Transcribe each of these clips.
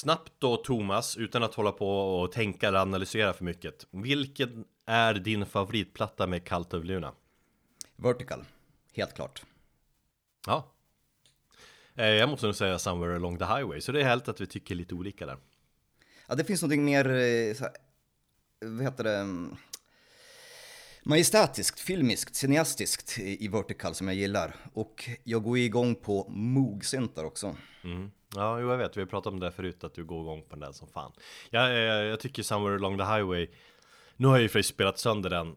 Snabbt då Thomas, utan att hålla på och tänka eller analysera för mycket. Vilken är din favoritplatta med Cult of Luna? Vertical, helt klart. Ja. Eh, Jag måste nog säga Somewhere Along the Highway, så det är helt att vi tycker lite olika där. Ja, det finns någonting mer, eh, här, vad heter det, mm, majestätiskt, filmiskt, cineastiskt i Vertical som jag gillar. Och jag går igång på Moog-syntar också. Mm. Ja, jo, jag vet, vi har pratat om det förut, att du går igång på den där som fan. Jag, jag, jag tycker Somewhere Along the Highway, nu har jag ju för spelat sönder den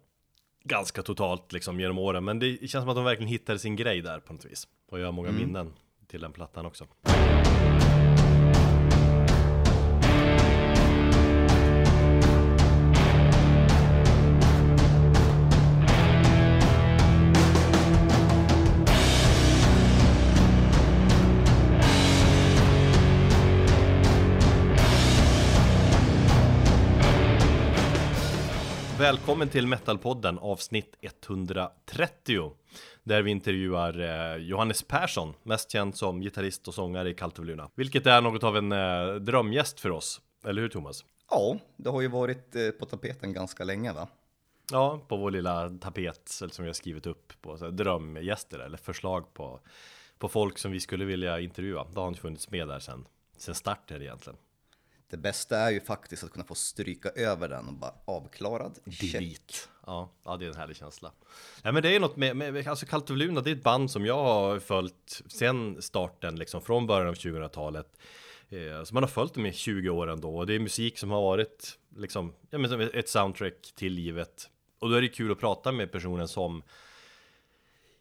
ganska totalt liksom genom åren, men det känns som att de verkligen hittade sin grej där på något vis. Och jag har många minnen till den plattan också. Välkommen till Metalpodden avsnitt 130 Där vi intervjuar eh, Johannes Persson, mest känd som gitarrist och sångare i Cult of Luna Vilket är något av en eh, drömgäst för oss, eller hur Thomas? Ja, det har ju varit eh, på tapeten ganska länge va? Ja, på vår lilla tapet som vi har skrivit upp på så här, drömgäster eller förslag på, på folk som vi skulle vilja intervjua Då har han funnits med där sen, sen starten egentligen det bästa är ju faktiskt att kunna få stryka över den och bara avklarad. Check. Delete. Ja, ja, det är en härlig känsla. Ja, men det är något med, med alltså Cult Luna, det är ett band som jag har följt sen starten, liksom från början av 2000-talet. Eh, så man har följt dem i 20 år ändå, och det är musik som har varit liksom, ja, men ett soundtrack till livet. Och då är det kul att prata med personen som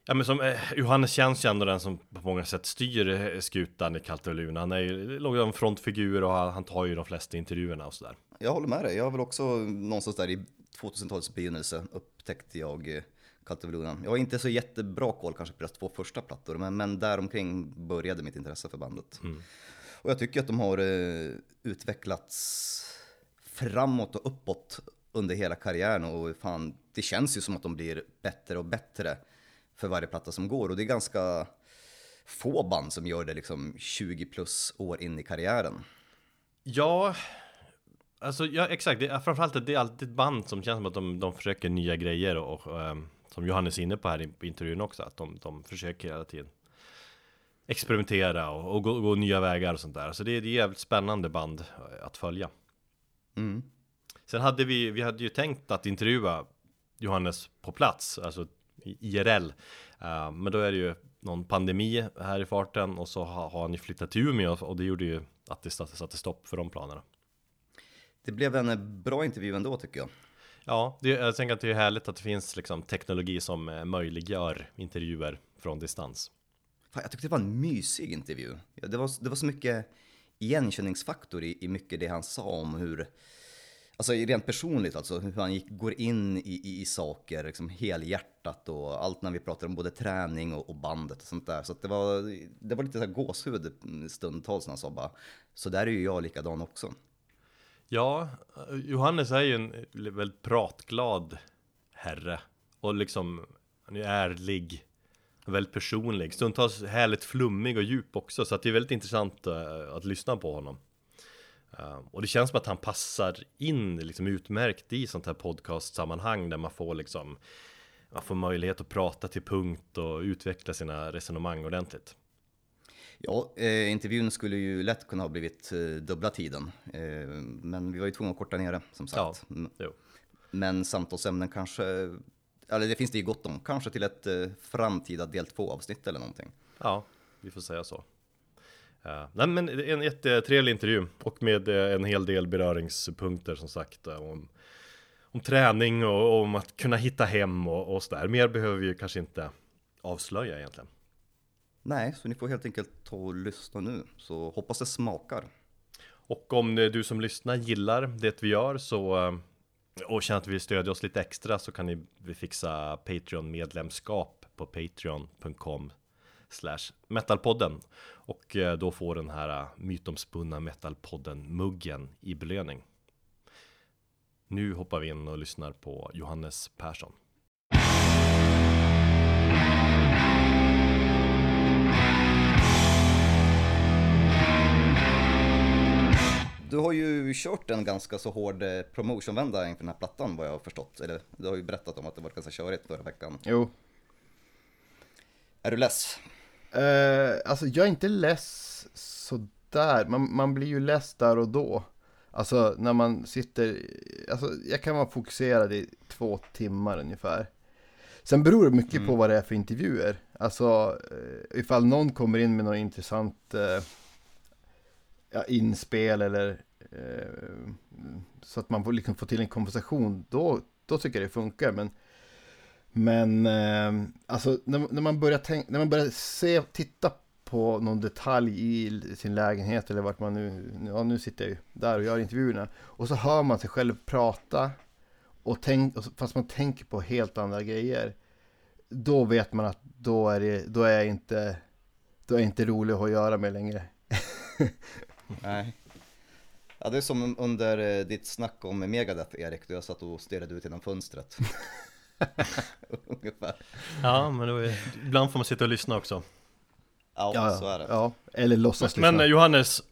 Ja men som eh, Johannes känns ju ändå den som på många sätt styr eh, skutan i Cult of Luna. Han är ju någon en frontfigur och han, han tar ju de flesta intervjuerna och sådär. Jag håller med dig. Jag har väl också någonstans där i 2000-talets begynnelse upptäckte jag eh, Cult of Luna. Jag har inte så jättebra koll kanske på deras två första plattor, men, men däromkring började mitt intresse för bandet. Och jag tycker att de har eh, utvecklats framåt och uppåt under hela karriären och fan, det känns ju som att de blir bättre och bättre för varje platta som går och det är ganska få band som gör det liksom 20 plus år in i karriären. Ja, alltså ja, exakt. Det, är- framförallt det är alltid ett band som känns som att de, de försöker nya grejer och, och ehm, som Johannes är inne på här i på intervjun också, att de, de försöker hela tiden experimentera och, och gå, gå nya vägar och sånt där. Så det, är- det är ett jävligt spännande band eh, att följa. Mm. Sen hade vi, vi hade ju tänkt att intervjua Johannes på plats, alltså IRL. Eh, men då är det ju någon pandemi här i farten och så har, han ju flyttat till Umeå och det gjorde ju att det satte, stopp för de planerna. Det blev en eh, bra intervju ändå tycker jag. Ja, det, jag tänker att det är härligt att det finns liksom teknologi som eh, möjliggör intervjuer från distans. Fan, jag tyckte det var en mysig intervju. Det var, det var så mycket igenkänningsfaktor i, i mycket det han sa om hur, alltså rent personligt alltså, hur han gick, går in i, i, i saker liksom helhjärtat och allt när vi pratar om både träning och, och bandet och sånt där. Så att det var, det var lite så här gåshud stundtals när han sa bara, så där är ju jag likadan också. Ja, Johannes är ju en väldigt pratglad herre och liksom han är ärlig, väldigt personlig, stundtals härligt flummig och djup också så att det är väldigt intressant eh, att lyssna på honom. Eh, och det känns som att han passar in liksom utmärkt i sånt här podcastsammanhang där man får liksom man får möjlighet att prata till punkt och utveckla sina resonemang ordentligt. Ja, eh, intervjun skulle ju lätt kunna ha blivit eh, dubbla tiden, eh, men vi var ju tvungna att korta ner det som sagt. Mm. Jo. Men samtalsämnen kanske, eller det finns det ju gott om, kanske till ett eh, framtida del 2 avsnitt eller någonting. Ja, vi får säga så. Uh, nej men en jättetrevlig intervju och med eh, en hel del beröringspunkter som sagt eh, om, om träning och om att kunna hitta hem och, och sådär. Mer behöver vi ju kanske inte avslöja egentligen. Nej, så ni får helt enkelt ta och lyssna nu, så hoppas det smakar. Och om eh, du som lyssnar gillar det vi gör så och känner att vi stödja oss lite extra så kan ni vi fixa Patreon medlemskap på patreon.com slash metalpodden och eh, då får den här eh, mytomspunna metalpodden muggen i belöning. Nu hoppar vi in och lyssnar på Johannes Persson. Du har ju kört en ganska så hård eh, promotionvända inför den här plattan vad jag har förstått. Eller du har ju berättat om att det var ganska körigt förra veckan. Jo. Är du less? Eh, alltså jag är inte less sådär. Man, man blir ju less där och då. Alltså när man sitter, alltså jag kan vara fokuserad i två timmar ungefär. Sen beror det mycket Mm. på vad det är för intervjuer. Alltså eh, ifall någon kommer in med något intressant eh, ja, inspel eller eh, så att man får, liksom får till en konversation, då, då tycker jag det funkar. Men, men eh, alltså när, när, man börjar tänk, när man börjar se, titta på någon detalj i sin lägenhet eller vart man nu, ja nu sitter jag ju där och gör intervjuerna. Och så hör man sig själv prata och tänk, fast man tänker på helt andra grejer. Då vet man att då är, det, då är jag inte, då är inte rolig att göra med längre. Nej. Ja, det är som under eh, ditt snack om Megadeth, Erik, då jag satt och stirrade ut genom fönstret. Ungefär. Ja, men då är, ibland får man sitta och lyssna också. Ja, så är det. Ja, eller låtsas Men lyssna. eh, Johannes,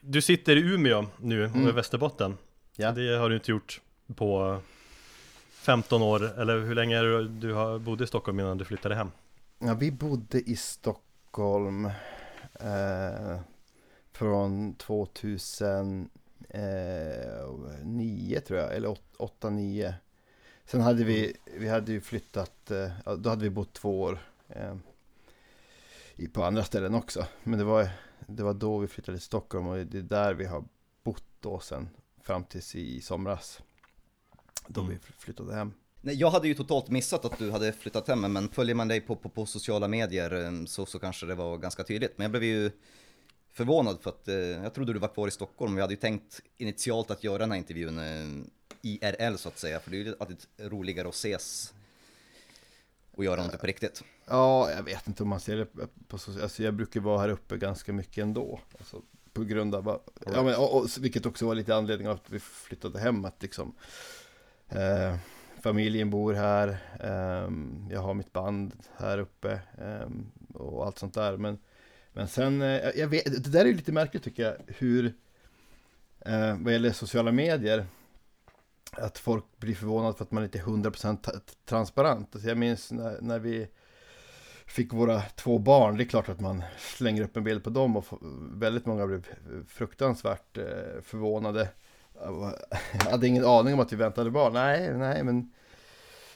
du sitter i Umeå nu och i Mm. Västerbotten. Ja. Det har du inte gjort på 15 år, eller hur länge är det du har bodde i Stockholm innan du flyttade hem? Ja, vi bodde i Stockholm eh, från 2009 tror jag, eller 8-9. Sen hade vi, vi hade ju flyttat, eh, då hade vi bott två år eh, på andra ställen också. Men det var, det var då vi flyttade till Stockholm och det är där vi har bott då sen fram tills i somras. Då Mm. vi flyttade hem. Nej, jag hade ju totalt missat att du hade flyttat hem, men följer man dig på, på, på sociala medier eh, så, så kanske det var ganska tydligt. Men jag blev ju förvånad för att eh, jag trodde du var kvar i Stockholm. Vi hade ju tänkt initialt att göra den här intervjun eh, IRL så att säga, för det är ju alltid roligare att ses och göra något på riktigt. Ja, jag vet inte om man ser det på så, alltså jag brukar vara här uppe ganska mycket ändå. Alltså, på grund av, att- ja, men, och, och, vilket också var lite anledning av att vi flyttade hem. Att liksom, eh, familjen bor här, ehm, jag har mitt band här uppe ehm, och allt sånt där. Men, men sen, eh, jag vet, det där är ju lite märkligt tycker jag, hur, eh, vad gäller sociala medier, att folk blir förvånade för att man inte är 100% ta- transparent. Alltså jag minns när, när vi fick våra två barn, det är klart att man slänger upp en bild på dem och väldigt många blev fruktansvärt eh, förvånade. Jag hade ingen aning om att vi väntade barn. Nej, nej, men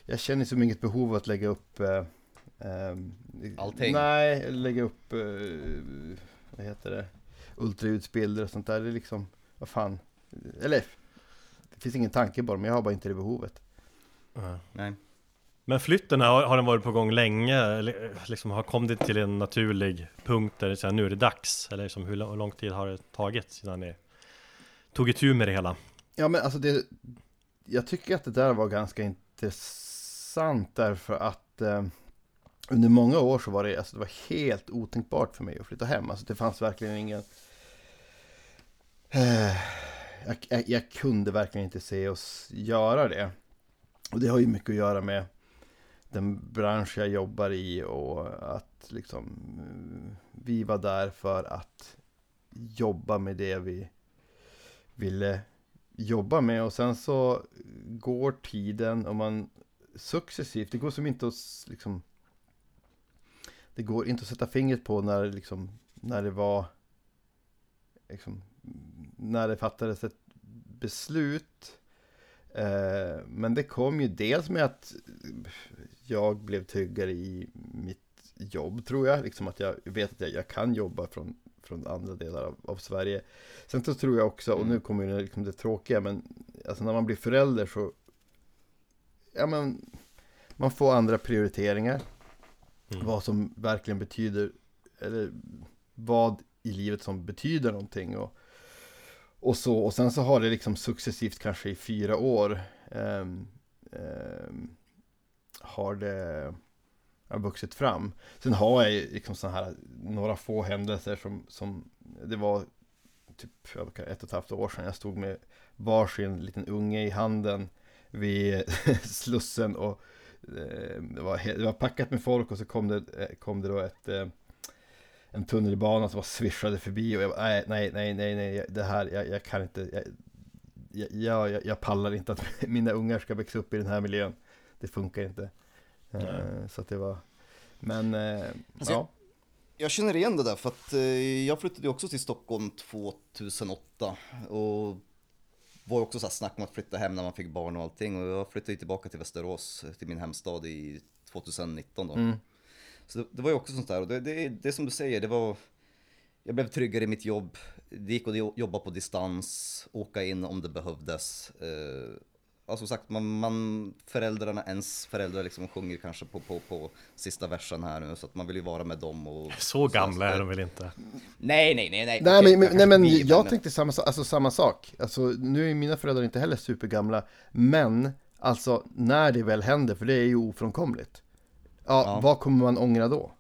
jag känner som inget behov av att lägga upp eh, ehm, Allting. Nej, lägga upp, eh, vad heter det, ultraljudsbilder och sånt där. Det är liksom, vad fan, eller finns ingen tanke på det, men jag har bara inte det behovet. Nej. Men flytten, har, har den varit på gång länge? Eller, liksom, har kommit till en naturlig punkt där det så här, nu är det dags? Eller liksom, hur, lång- hur lång tid har det tagit sedan ni tog itu med det hela? Ja, men alltså det, jag tycker att det där var ganska intressant därför att eh, under många år så var det, alltså det var helt otänkbart för mig att flytta hem. Alltså det fanns verkligen ingen... Eh, jag, jag, jag kunde verkligen inte se oss göra det. Och det har ju mycket att göra med den bransch jag jobbar i och att liksom eh, vi var där för att jobba med det vi ville jobba med och sen så går tiden och man successivt, det går som inte att liksom det går inte att sätta fingret på när det liksom, när det var liksom, när det fattades ett beslut. Eh, men det kom ju dels med att jag blev tryggare i mitt jobb tror jag, liksom att jag vet att jag, jag kan jobba från, från andra delar av, av Sverige. Sen så tror jag också, och nu kommer ju liksom det tråkiga, men alltså när man blir förälder så Ja men Man får andra prioriteringar. Mm. Vad som verkligen betyder Eller vad i livet som betyder någonting. Och, och så, och sen så har det liksom successivt kanske i fyra år eh, eh, Har det har vuxit fram. Sen har jag liksom så här några få händelser som, som Det var typ ett och ett halvt år sedan jag stod med varsin liten unge i handen vid Slussen och eh, det var, det var packat med folk och så kom det, eh, kom det då ett, eh, en tunnelbana som var svischade förbi och jag bara, nej, nej, nej, nej, nej, det här, jag, jag kan inte, jag, jag, jag, jag, pallar inte att mina ungar ska växa upp i den här miljön. Det funkar inte. Uh, så att det var, men uh, alltså, ja. Jag känner igen det där för att uh, jag flyttade också till Stockholm 2008 och var också så här snack om att flytta hem när man fick barn och allting och jag flyttade tillbaka till Västerås, till min hemstad i 2019 då. Mm. Så det, det, var ju också sånt där och det, det, det som du säger, det var jag blev tryggare i mitt jobb. Det gick att jobba på distans, åka in om det behövdes. Eh, alltså sagt, man, man, föräldrarna, ens föräldrar liksom sjunger kanske på, på, på sista versen här nu, så att man vill ju vara med dem och... Så gamla är de väl inte? Nej, nej, nej, nej. Nej, okay, men, nej, men jag tänkte samma, alltså, samma sak. Alltså, nu är mina föräldrar inte heller supergamla, men alltså när det väl händer, för det är ju ofrånkomligt. Ja, ja. vad kommer man ångra då?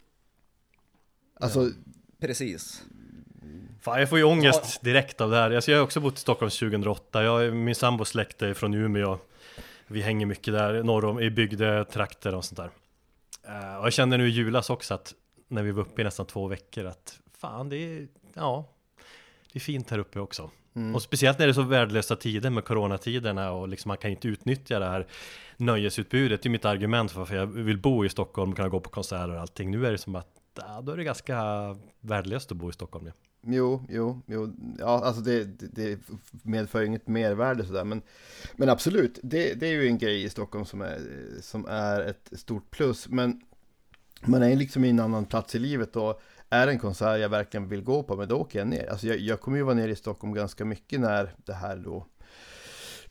Alltså... Ja, precis. Fan, jag får ju ångest direkt av det här. Alltså, jag har också bott i Stockholm 2008. Jag, min sambos släkte är från Umeå. Vi hänger mycket där norr om, i bygdetrakter och sånt där. Uh, och jag kände nu i julas också att när vi var uppe i nästan två veckor att fan, det är, ja, det är fint här uppe också. Mm. Och speciellt när det är så värdelösa tider med coronatiderna och liksom man kan inte utnyttja det här nöjesutbudet. Det är mitt argument för varför jag vill bo i Stockholm och kunna gå på konserter och allting. Nu är det som att ja, då är det ganska värdelöst att bo i Stockholm. Ja. Jo, jo, jo, ja, alltså det, det medför ju inget mervärde sådär, men, men absolut, det, det är ju en grej i Stockholm som är, som är ett stort plus, men man är liksom i en annan plats i livet och är en konsert jag verkligen vill gå på, men då åker jag ner. Alltså jag, jag kommer ju vara nere i Stockholm ganska mycket när det här då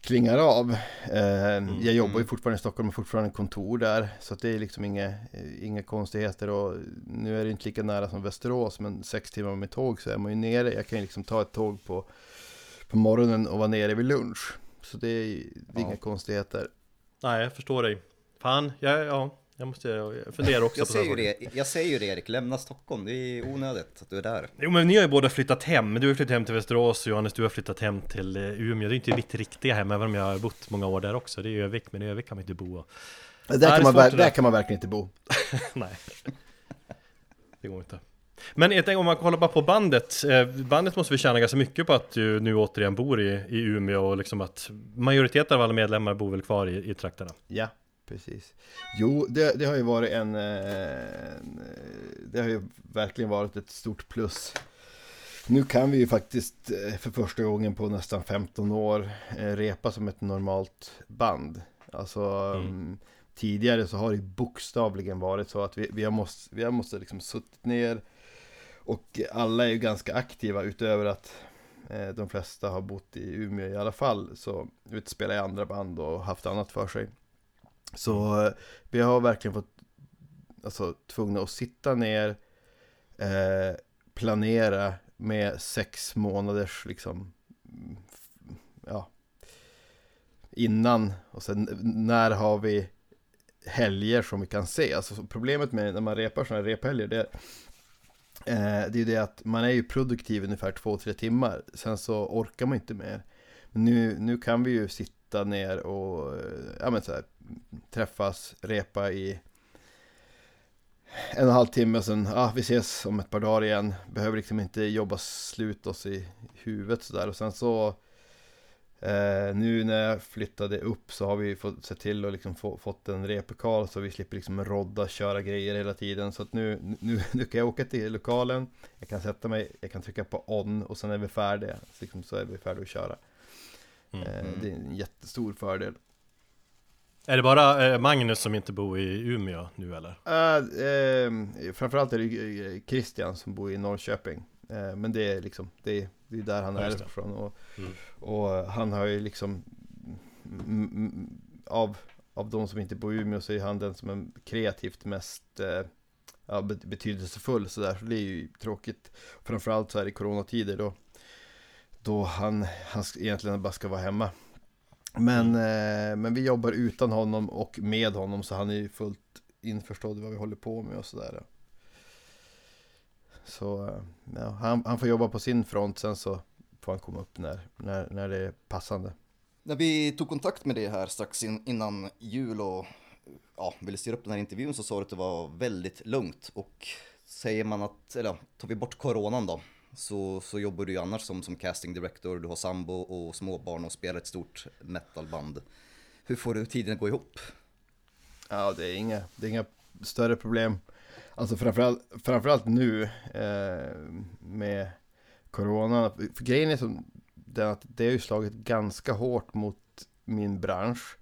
klingar av. Eh, mm, jag jobbar ju mm. fortfarande i Stockholm och fortfarande kontor där. Så det är liksom inga, inga konstigheter. Och nu är det inte lika nära som Västerås, men sex timmar med tåg så är man ju nere. Jag kan ju liksom ta ett tåg på, på morgonen och vara nere vid lunch. Så det är, det är ja. inga konstigheter. Nej, jag förstår dig. Fan, ja, ja. Jag måste fundera också jag på säger det. Jag säger ju det Erik, lämna Stockholm. Det är onödigt att du är där. Jo men ni har ju båda flyttat hem. Du har flyttat hem till Västerås och Johannes du har flyttat hem till eh, Umeå. Det är inte mitt riktiga hem även om jag har bott många år där också. Det är Övik, men i Övik kan man inte bo. Där, kan man, där kan man verkligen inte bo. Nej. Det går inte. Men jag tänker om man kollar bara på bandet. Eh, bandet måste vi tjäna ganska mycket på att du nu återigen bor i, i Umeå och liksom att majoriteten av alla medlemmar bor väl kvar i, i trakterna. Ja, precis. Jo, det, det, har ju varit en, en, Det har ju verkligen varit ett stort plus. Nu kan vi ju faktiskt eh, för första gången på nästan 15 år eh, repa som ett normalt band. Alltså mm. Mm, tidigare så har det bokstavligen varit så att vi, vi har måste, vi har måste liksom suttit ner och alla är ju ganska aktiva utöver att eh, de flesta har bott i Umeå i alla fall så vet, spelar i andra band och haft annat för sig. Så vi har verkligen fått alltså, tvungna att sitta ner, eh, planera med sex månaders liksom, mm, ja, innan och sen när har vi helger som vi kan se. Alltså problemet med när man repar sådana här rephelger det, eh, det är det att man är ju produktiv ungefär två, tre timmar. Sen så orkar man inte mer. nu, nu kan vi ju sitta ner och eh, ja, men så här, träffas, repa i en och en halv timme och sen, ah, vi ses om ett par dagar igen. Behöver liksom inte jobba slut oss i huvudet sådär. Och sen så eh, nu när jag flyttade upp så har vi fått se till att liksom få, fått en repokal så vi slipper liksom rodda, köra grejer hela tiden. Så att nu, nu, nu kan jag åka till lokalen, jag kan sätta mig, jag kan trycka på on och sen är vi färdiga. Så, liksom, så är vi färdiga att köra. Mm. Eh, det är en jättestor fördel. Är det bara eh, Magnus som inte bor i Umeå nu eller? Uh, eh, framförallt är det Christian som bor i Norrköping. Uh, men det är liksom, det är, det är där han är ifrån. Och, mm. och han har ju liksom, av, av de som inte bor i Umeå så är han den som är kreativt mest uh, ja, betydelsefull sådär. Så det är ju tråkigt. Framförallt så här i coronatider då, då han, han egentligen bara ska vara hemma. Men, mm. eh, men vi jobbar utan honom och med honom så han är ju fullt införstådd vad vi håller på med och sådär. Så eh, ja, han, han får jobba på sin front sen så får han komma upp när, när, när det är passande. När vi tog kontakt med dig här strax in, innan jul och ja, ville styra upp den här intervjun så sa du att det var väldigt lugnt och säger man att, eller tar vi bort coronan då, så, så jobbar du ju annars som, som casting director, du har sambo och småbarn och spelar ett stort metalband. Hur får du tiden att gå ihop? Ja, det är inga, det är inga större problem. Alltså framförallt, framförallt nu eh, med corona. För grejen är som den att det har ju slagit ganska hårt mot min bransch.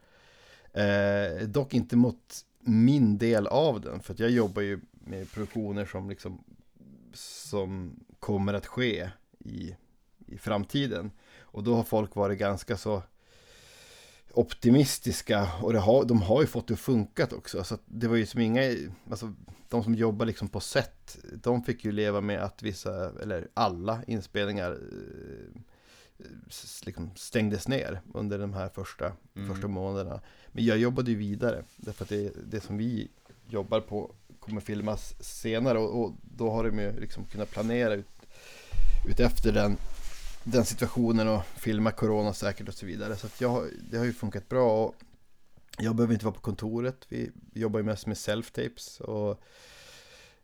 Eh, dock inte mot min del av den. För att jag jobbar ju med produktioner som liksom som kommer att ske i, i framtiden. Och då har folk varit ganska så optimistiska och har, de har ju fått det att funka också. Så att det var ju som inga, alltså de som jobbar liksom på set, de fick ju leva med att vissa, eller alla inspelningar eh, liksom stängdes ner under de här första, mm. första månaderna. Men jag jobbade ju vidare, därför att det, det som vi jobbar på kommer filmas senare och, och då har de ju liksom kunnat planera ut, ut efter den, den situationen och filma corona säkert och så vidare. Så att jag, det har ju funkat bra och jag behöver inte vara på kontoret. Vi jobbar ju mest med self-tapes och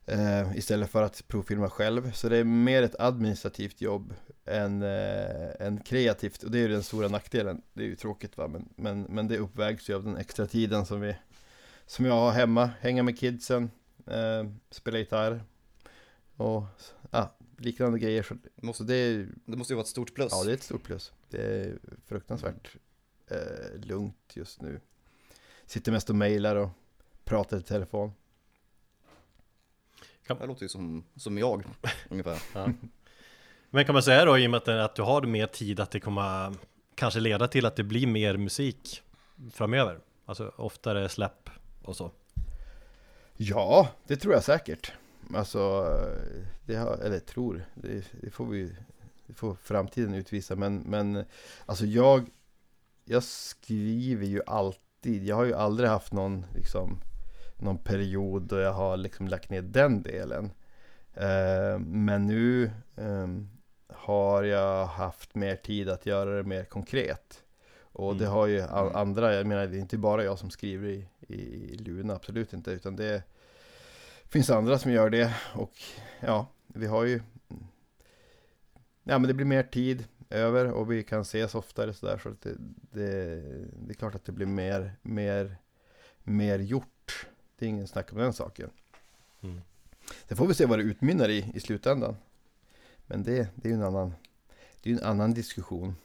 eh, istället för att provfilma själv. Så det är mer ett administrativt jobb än, eh, än kreativt och det är ju den stora nackdelen. Det är ju tråkigt va, men, men, men det uppvägs ju av den extra tiden som vi som jag har hemma, hänga med kidsen, eh, spela gitarr och ja, liknande grejer. Så, måste, det, det måste ju vara ett stort plus. Ja, det är ett stort plus. Det är fruktansvärt eh, lugnt just nu. Sitter mest och mejlar och pratar i telefon. Det låter ju som, som jag, ungefär. Ja. Men kan man säga då, i och med att, att du har mer tid, att det kommer kanske leda till att det blir mer musik framöver? Alltså oftare släpp och så? Ja, det tror jag säkert. Alltså, det har, eller tror, det, det, får vi det får framtiden utvisa. Men, men alltså jag, jag skriver ju alltid. Jag har ju aldrig haft någon, liksom, någon period då jag har liksom lagt ner den delen. Eh, men nu eh, har jag haft mer tid att göra det mer konkret. Och det mm. har ju mm. andra, jag menar det är inte bara jag som skriver i, i Luna, absolut inte. Utan det finns andra som gör det. Och ja, vi har ju... Ja men det blir mer tid över och vi kan ses oftare sådär. Så, det, det, det, är klart att det blir mer, mer, mer gjort. Det är ingen snack om den saken. Mm. Sen får vi se vad det utmynnar i i slutändan. Men det, det är ju en annan, det är en annan diskussion.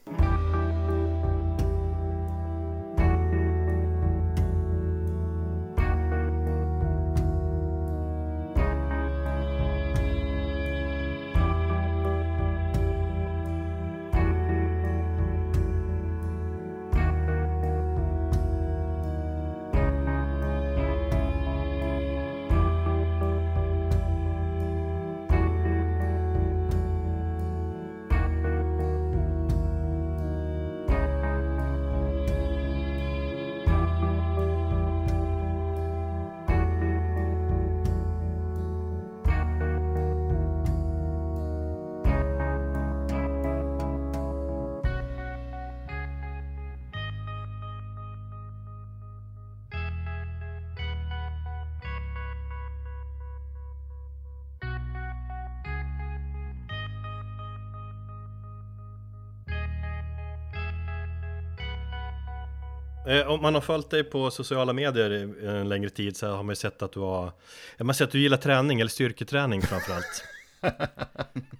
Om man har följt dig på sociala medier en längre tid så har man ju sett att du har Man har sett att du gillar träning eller styrketräning framförallt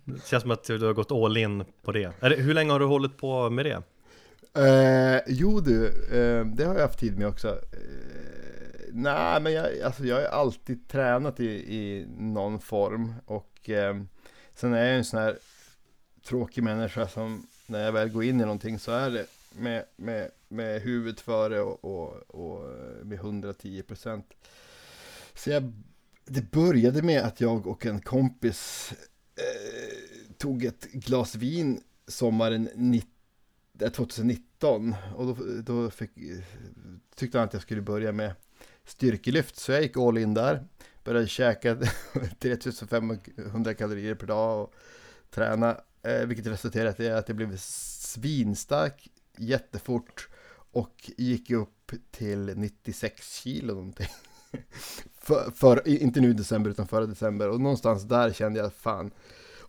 Det känns som att du har gått all in på det. det hur länge har du hållit på med det? Eh, jo du, eh, det har jag haft tid med också. Eh, Nej, men jag, alltså jag har alltid tränat i, i någon form och eh, sen är jag en sån här tråkig människa som när jag väl går in i någonting så är det med, med, med huvudet före och, och, och med 110 procent. Så jag, det började med att jag och en kompis eh, tog ett glas vin sommaren 90, 2019 eh, och då, då fick, tyckte han att jag skulle börja med styrkelyft så jag gick all in där. Började käka 3500 kalorier per dag och träna, eh, vilket resulterade i att jag blev svinstark jättefort och gick upp till 96 kilo någonting. för, för, inte nu i december utan förra december och någonstans där kände jag fan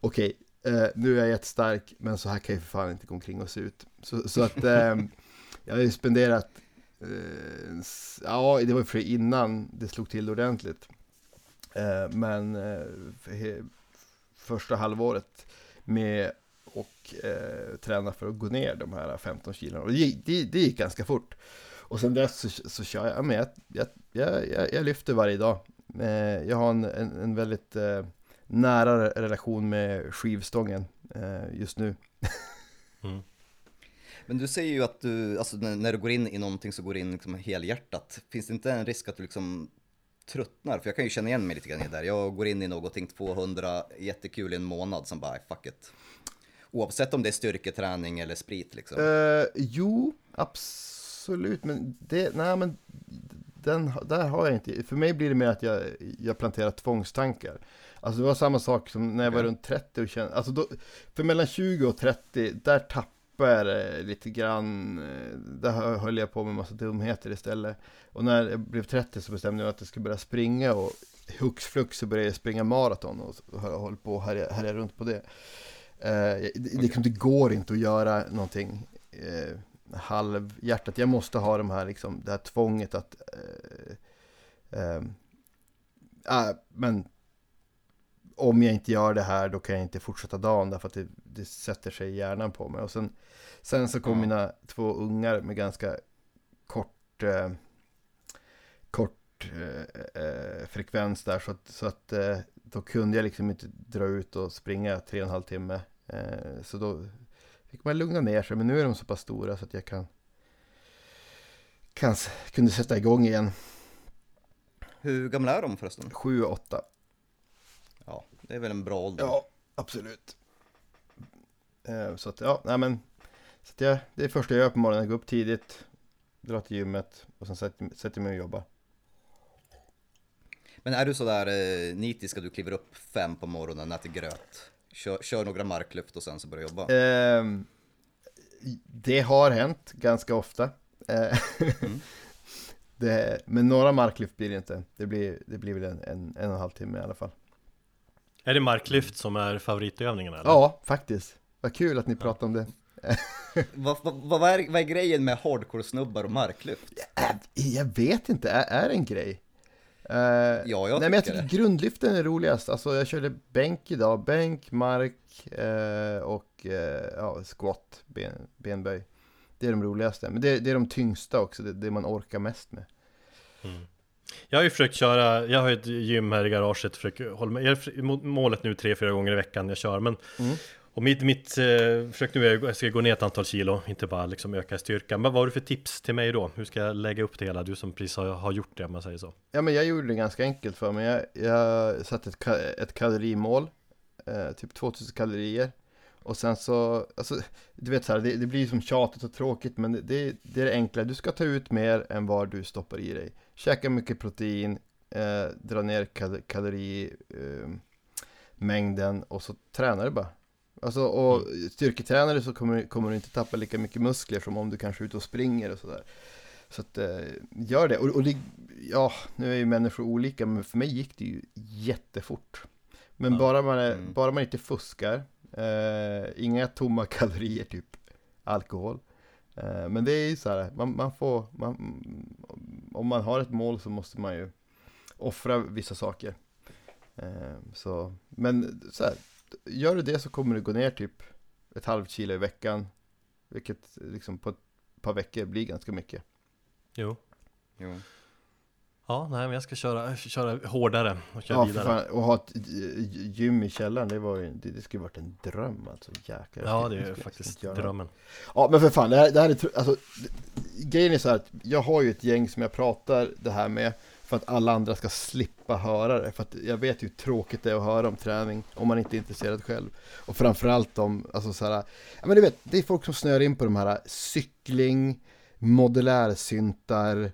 okej, eh, nu är jag jättestark men så här kan jag för fan inte gå omkring och se ut. Så, så att eh, jag har ju spenderat, eh, ja det var ju för innan det slog till ordentligt. Eh, men eh, för he- första halvåret med och eh, träna för att gå ner de här 15 kilon. Och det, gick- det, det gick ganska fort. Och sen dess så, så kör jag, ja, men jag, jag, jag, jag, lyfter varje dag. Eh, jag har en, en, en väldigt eh, nära relation med skivstången eh, just nu. Mm. Men du säger ju att du, alltså när, när du går in i någonting så går du in liksom helhjärtat. Finns det inte en risk att du liksom tröttnar? För jag kan ju känna igen mig lite grann i det där. Jag går in i någonting 200, jättekul i en månad, som bara, fuck it. Oavsett om det är styrketräning eller sprit liksom. Eh, jo, absolut, men det, nej men den, där har jag inte. För mig blir det mer att jag, jag planterar tvångstankar. Alltså det var samma sak som när jag var runt 30 och kände, alltså då, för mellan 20 och 30, där tappar jag det lite grann, eh, där hö- höll jag på med massa dumheter istället. Och när jag blev 30 så bestämde jag att jag skulle börja springa och hux flux så började jag springa maraton och, och hållit på och härja härja runt på det. Eh, det, liksom, det går inte att göra någonting eh, halvhjärtat. Jag måste ha de här, liksom, det här tvånget att eh, eh, ah, men om jag inte gör det här då kan jag inte fortsätta dagen därför att det, det sätter sig i hjärnan på mig. Och sen, sen så kom Ja. mina två ungar med ganska kort, eh, kort eh, eh, frekvens där så att, så att eh, då kunde jag liksom inte dra ut och springa tre och en halv timme. Eh, så då fick man lugna ner sig, men nu är de så pass stora så att jag kan, kan kunde sätta igång igen. Hur gamla är de förresten? Sju och åtta. Ja, det är väl en bra ålder. Ja, absolut. Eh, så att, ja, nej men. Så att jag, det är det första jag gör på morgonen, jag går upp tidigt, drar till gymmet och sen sätter, sätter mig och jobbar. Men är du sådär eh, nitisk att du kliver upp fem på morgonen, äter gröt, kör, kör några marklyft och sen så börjar jobba? Ehm, det har hänt ganska ofta. Eh, Mm. det, men några marklyft blir det inte. Det blir, det blir väl en, en, en och en halv timme i alla fall. Är det marklyft som är favoritövningen eller? Ja, faktiskt. Vad kul att ni pratar om det. Vad, vad, vad, är, vad är grejen med hardcore-snubbar och marklyft? Äh, jag vet inte, är, är det en grej? Eh, Ja, jag Nej men jag tycker tycker grundlyften är roligast. Alltså jag körde bänk idag, bänk, mark eh, och eh, ja, squat, ben, benböj. Det är de roligaste. Men det, det är de tyngsta också, det, det man orkar mest med. Mm. Jag har ju försökt köra, jag har ett gym här i garaget, försöker hålla mot målet nu tre, fyra gånger i veckan jag kör, men Mm. Och mitt, mitt eh, försök nu är att jag ska gå ner ett antal kilo, inte bara liksom öka styrkan. Men vad har du för tips till mig då? Hur ska jag lägga upp det hela? Du som precis har, har gjort det om man säger så. Ja men jag gjorde det ganska enkelt för mig. Jag, jag satte ett, ett kalorimål, eh, typ 2000 kalorier. Och sen så, alltså, du vet så här, det, det blir som tjatigt och tråkigt men det, det, är det enkla. Du ska ta ut mer än vad du stoppar i dig. Käka mycket protein, eh, dra ner kal kalorimängden eh, och så tränar du bara. Alltså, och styrketränare så kommer, kommer du inte tappa lika mycket muskler som om du kanske är ute och springer och sådär. Så att, eh, gör det. Och, och det, ja, nu är ju människor olika, men för mig gick det ju jättefort. Men Ja. bara, man är, Mm. bara man inte fuskar, eh, inga tomma kalorier, typ alkohol. Eh, men det är ju så här, man, man får, man, om man har ett mål så måste man ju offra vissa saker. Eh, så, men så här, gör du det så kommer du gå ner typ ett halvt kilo i veckan. Vilket liksom på ett par veckor blir ganska mycket. Jo. Jo. Ja, nej men jag ska köra, köra hårdare och köra Ja, vidare. fan, och ha ett gym i källaren, det var ju, det, det skulle varit en dröm alltså, jäklar. Ja, det är skulle faktiskt drömmen. Ja, men för fan, det här, det här är, alltså, det- grejen är så här att jag har ju ett gäng som jag pratar det här med för att alla andra ska slippa höra det. För att jag vet ju hur tråkigt det är att höra om träning om man inte är intresserad själv. Och framförallt om, alltså så här, ja men du vet, det är folk som snör in på de här äh, cykling, modulärsyntar,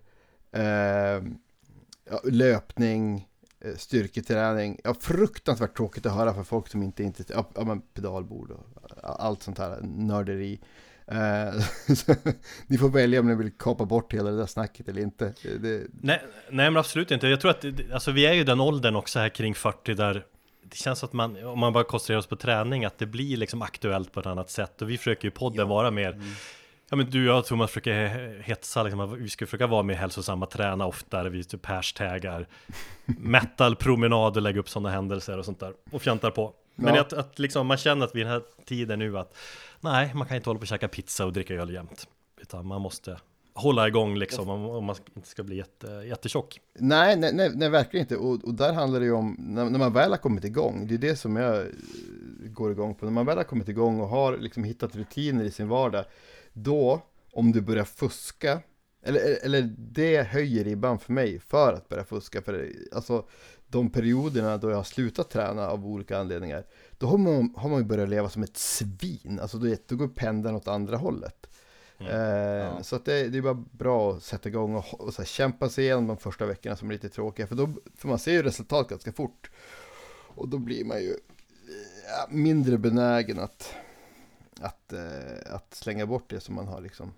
eh, äh, löpning, äh, styrketräning. Ja, fruktansvärt tråkigt att höra för folk som inte är intresserade. Ja, ja, men pedalbord och allt sånt här nörderi. Eh, ni får välja om ni vill kapa bort hela det där snacket eller inte. Det, Nej, nej men absolut inte. Jag tror att, alltså vi är ju den åldern också här kring 40 där det känns att man, om man bara koncentrerar oss på träning, att det blir liksom aktuellt på ett annat sätt. Och vi försöker ju podden vara mer, ja men du och jag Thomas försöker he- hetsa, liksom, vi ska försöka vara mer hälsosamma, träna oftare, vi typ hashtaggar metal, promenad och lägga upp sådana händelser och sånt där. Och fjantar på. Men Ja. att, att liksom, man känner att vid den här tiden nu att nej, man kan inte hålla på och käka pizza och dricka öl jämt. Utan man måste hålla igång liksom om, man inte ska bli jätte, jättetjock. Nej, nej, nej, nej, verkligen inte. Och, och där handlar det ju om, när, när man väl har kommit igång, det är det som jag eh, går igång på. När man väl har kommit igång och har liksom hittat rutiner i sin vardag, då, om du börjar fuska, eller, eller det höjer ribban för mig för att börja fuska. För alltså, de perioderna då jag har slutat träna av olika anledningar, då har man, har man ju börjat leva som ett svin. Alltså då, då går pendeln åt andra hållet. Mm. Eh, Ja. Så att det, det är bara bra att sätta igång och, och kämpa sig igenom de första veckorna som är lite tråkiga. För, då, för man ser ju resultat ganska fort. Och då blir man ju eh, mindre benägen att, att, eh, att slänga bort det som man har liksom.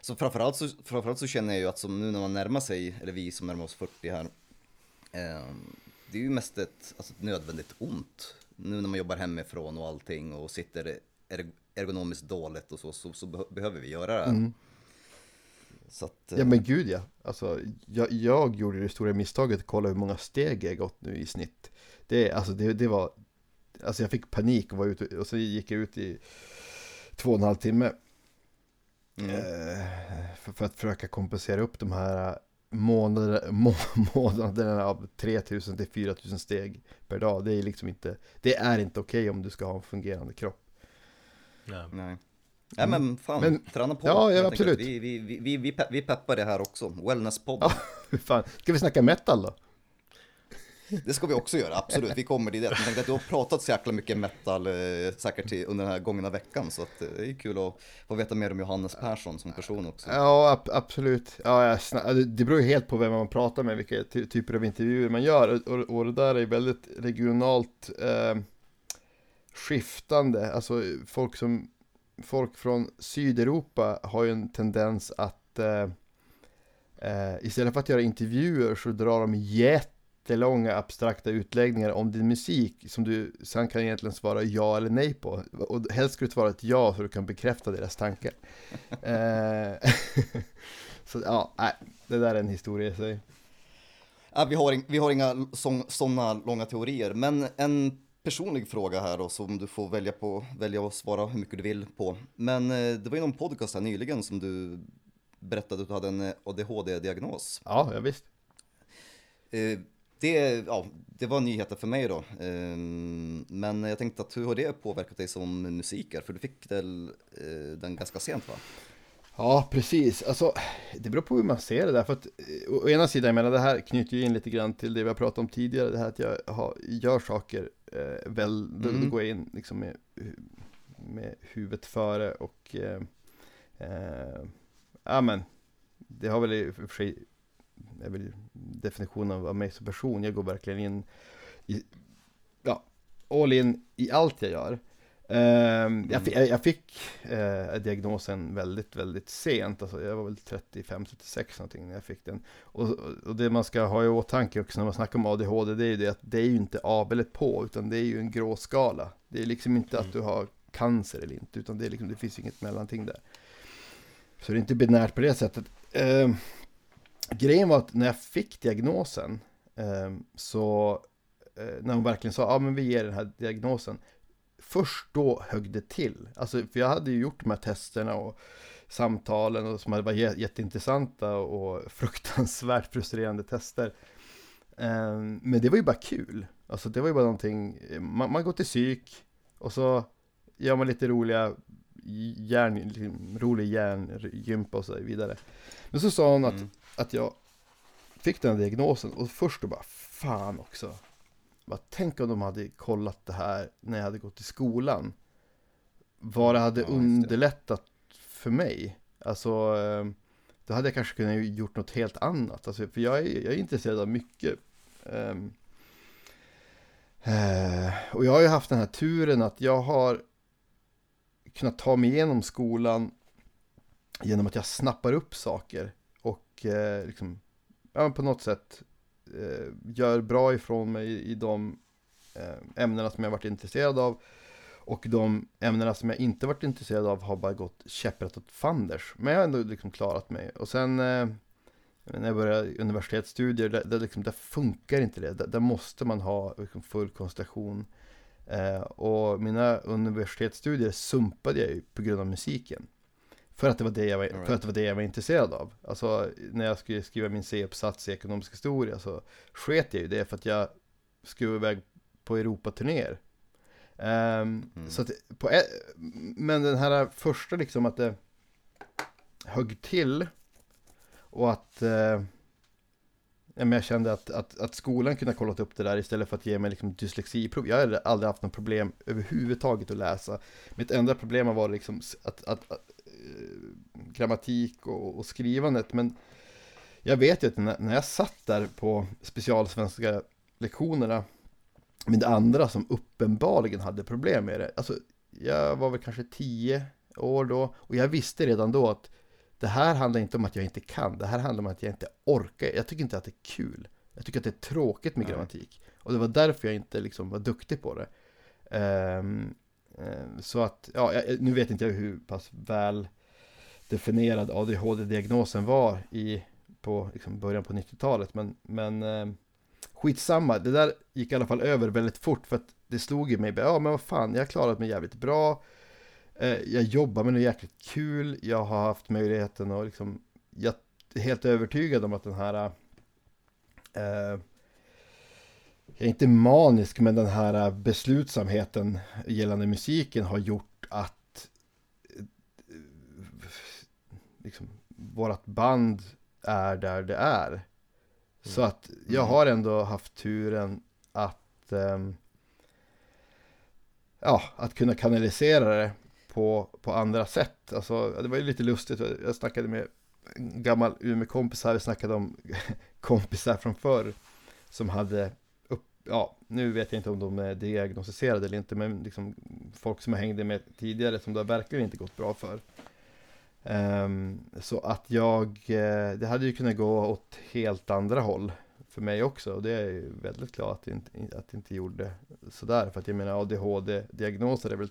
Så framförallt så, framförallt så känner jag ju att som nu när man närmar sig, eller vi som närmar oss 40 här, eh, det är ju mest ett, alltså ett nödvändigt ont. Nu när man jobbar hemifrån och allting och sitter er, ergonomiskt dåligt och så, så, så beh- behöver vi göra det. här. Så att, eh, Ja men gud ja. Alltså, jag, jag gjorde det stora misstaget att kolla hur många steg jag gått nu i snitt. Det, alltså, det, det var, alltså jag fick panik och var ute och så gick jag ut i två och en halv timme. mm. Eh, för, för att försöka kompensera upp de här månader, må, månaderna av 3000 till 4000 steg per dag. Det är liksom inte, det är inte okej om du ska ha en fungerande kropp. Ja. Nej. Nej men fan, Men- träna på. Ja, ja, absolut. Vi, vi, vi, vi, vi, pe- vi peppar det här också. Wellnesspodden. Ja. Fan, ska vi snacka metal då? Det ska vi också göra, absolut. Vi kommer till det. Jag tänkte att du har pratat så jäkla mycket metal eh, säkert under den här gångna veckan. Så att, eh, det är kul att få veta mer om Johannes Persson som person också. Ja, ab- absolut. Ja, alltså, det- beror ju helt på vem man pratar med, vilka ty- typer av intervjuer man gör. Och, och, det där är väldigt regionalt eh, skiftande. Alltså folk som folk från Sydeuropa har ju en tendens att eh, eh, istället för att göra intervjuer så drar de jättelånga abstrakta utläggningar om din musik som du sen kan egentligen svara ja eller nej på. Och helst ska du svara ett ja så du kan bekräfta deras tankar. Eh, så ja, nej, det där är en historia i sig. Ja, vi, har, vi har inga sådana långa teorier, men en personlig fråga här då som du får välja, på, välja att svara hur mycket du vill på. Men eh, det var ju någon podcast här nyligen som du berättade att du hade en eh, ADHD-diagnos. Ja, ja visst. Eh, Det, ja, det var nyheter för mig då. Eh, Men jag tänkte att hur har det påverkat dig som musiker? För du fick väl eh, den ganska sent va? Ja, precis. Alltså, det beror på hur man ser det där. För att, eh, å ena sidan, jag menar, det här knyter ju in lite grann till det vi har pratat om tidigare. Det här att jag har, gör saker eh, väl, då, då Mm. går jag in liksom med, med huvudet före och eh, eh, ja men, det har väl i och för sig, är väl definitionen av mig som person. Jag går verkligen in i, ja, all in i allt jag gör. Ehm, jag, fi- jag, fick eh, diagnosen väldigt, väldigt sent. Alltså, jag var väl 35-36 någonting när jag fick den. Och, och- det man ska ha i åtanke också när man snackar om ADHD, det är ju det att det är ju inte av eller på, utan det är ju en grå skala. Det är liksom inte att du har cancer eller inte, utan det, är liksom, det finns inget mellanting där. Så det är inte binärt på det sättet. Ehm, grejen var att när jag fick diagnosen, ehm, så eh, när hon verkligen sa, ja men vi ger den här diagnosen, först då högg det till. Alltså, för jag hade ju gjort de här testerna och samtalen och som hade varit jätteintressanta och fruktansvärt frustrerande tester. Ehm, men det var ju bara kul. Alltså det var ju bara någonting, man, man går till psyk och så gör man lite roliga hjärn, liksom rolig hjärngympa och så vidare. Men så sa hon att, Mm att jag fick den här diagnosen och först då bara, fan också. Bara, tänk om de hade kollat det här när jag hade gått i skolan. Vad det hade Ja, det. underlättat för mig. Alltså, eh, då hade jag kanske kunnat gjort något helt annat. Alltså, för jag är, jag är intresserad av mycket. Ehm, eh, och jag har ju haft den här turen att jag har kunna ta mig igenom skolan genom att jag snappar upp saker och eh, liksom, ja, på något sätt eh, gör bra ifrån mig i, i de eh, ämnena som jag varit intresserad av. Och de ämnena som jag inte varit intresserad av har bara gått käpprätt åt fanders. Men jag har ändå liksom klarat mig. Och sen eh, när jag började universitetsstudier, där, där, liksom, där funkar inte det. Där, där måste man ha liksom, full koncentration. Eh, och mina universitetsstudier sumpade jag ju på grund av musiken. För att, det var det jag var, right. för att det var det jag var intresserad av. Alltså när jag skulle skriva min C-uppsats i ekonomisk historia så sket jag ju det för att jag skulle iväg på Europaturnéer. Um, mm. så att på men den här första liksom att det högg till och att eh, jag kände att, att, att skolan kunde ha kollat upp det där istället för att ge mig liksom dyslexiprov. Jag hade aldrig haft något problem överhuvudtaget att läsa. Mitt enda problem var liksom att, att, att grammatik och, och, skrivandet. Men jag vet ju att när, när jag satt där på specialsvenska lektionerna med andra som uppenbarligen hade problem med det. Alltså, jag var väl kanske tio år då och jag visste redan då att det här handlar inte om att jag inte kan, det här handlar om att jag inte orkar. Jag tycker inte att det är kul. Jag tycker att det är tråkigt med Nej. grammatik. Och det var därför jag inte liksom var duktig på det. Um, um, Ehm, så att, ja, nu vet inte jag hur pass väl definierad ADHD-diagnosen var i, på liksom början på 90-talet. Men, men ehm, skitsamma, det där gick i alla fall över väldigt fort för att det slog i mig, ja men vad fan, jag har klarat mig jävligt bra. Ehm, jag jobbar med något jäkligt kul, jag har haft möjligheten och liksom, jag är helt övertygad om att den här eh, inte manisk, men den här beslutsamheten gällande musiken har gjort att eh, liksom, vårat band är där det är. Mm. Så att jag har ändå haft turen att um, ja, att kunna kanalisera det på, på andra sätt. Alltså, det var ju lite lustigt, jag snackade med en gammal Umeå-kompis här, vi snackade om kompisar från förr som hade ja, nu vet jag inte om de är diagnostiserade eller inte, men liksom folk som jag hängde med tidigare som det verkligen inte gått bra för. Um, så att jag, eh, det hade ju kunnat gå åt helt andra håll för mig också och det är ju väldigt glad att det inte, att det inte gjorde sådär för att jag menar ADHD-diagnoser är väl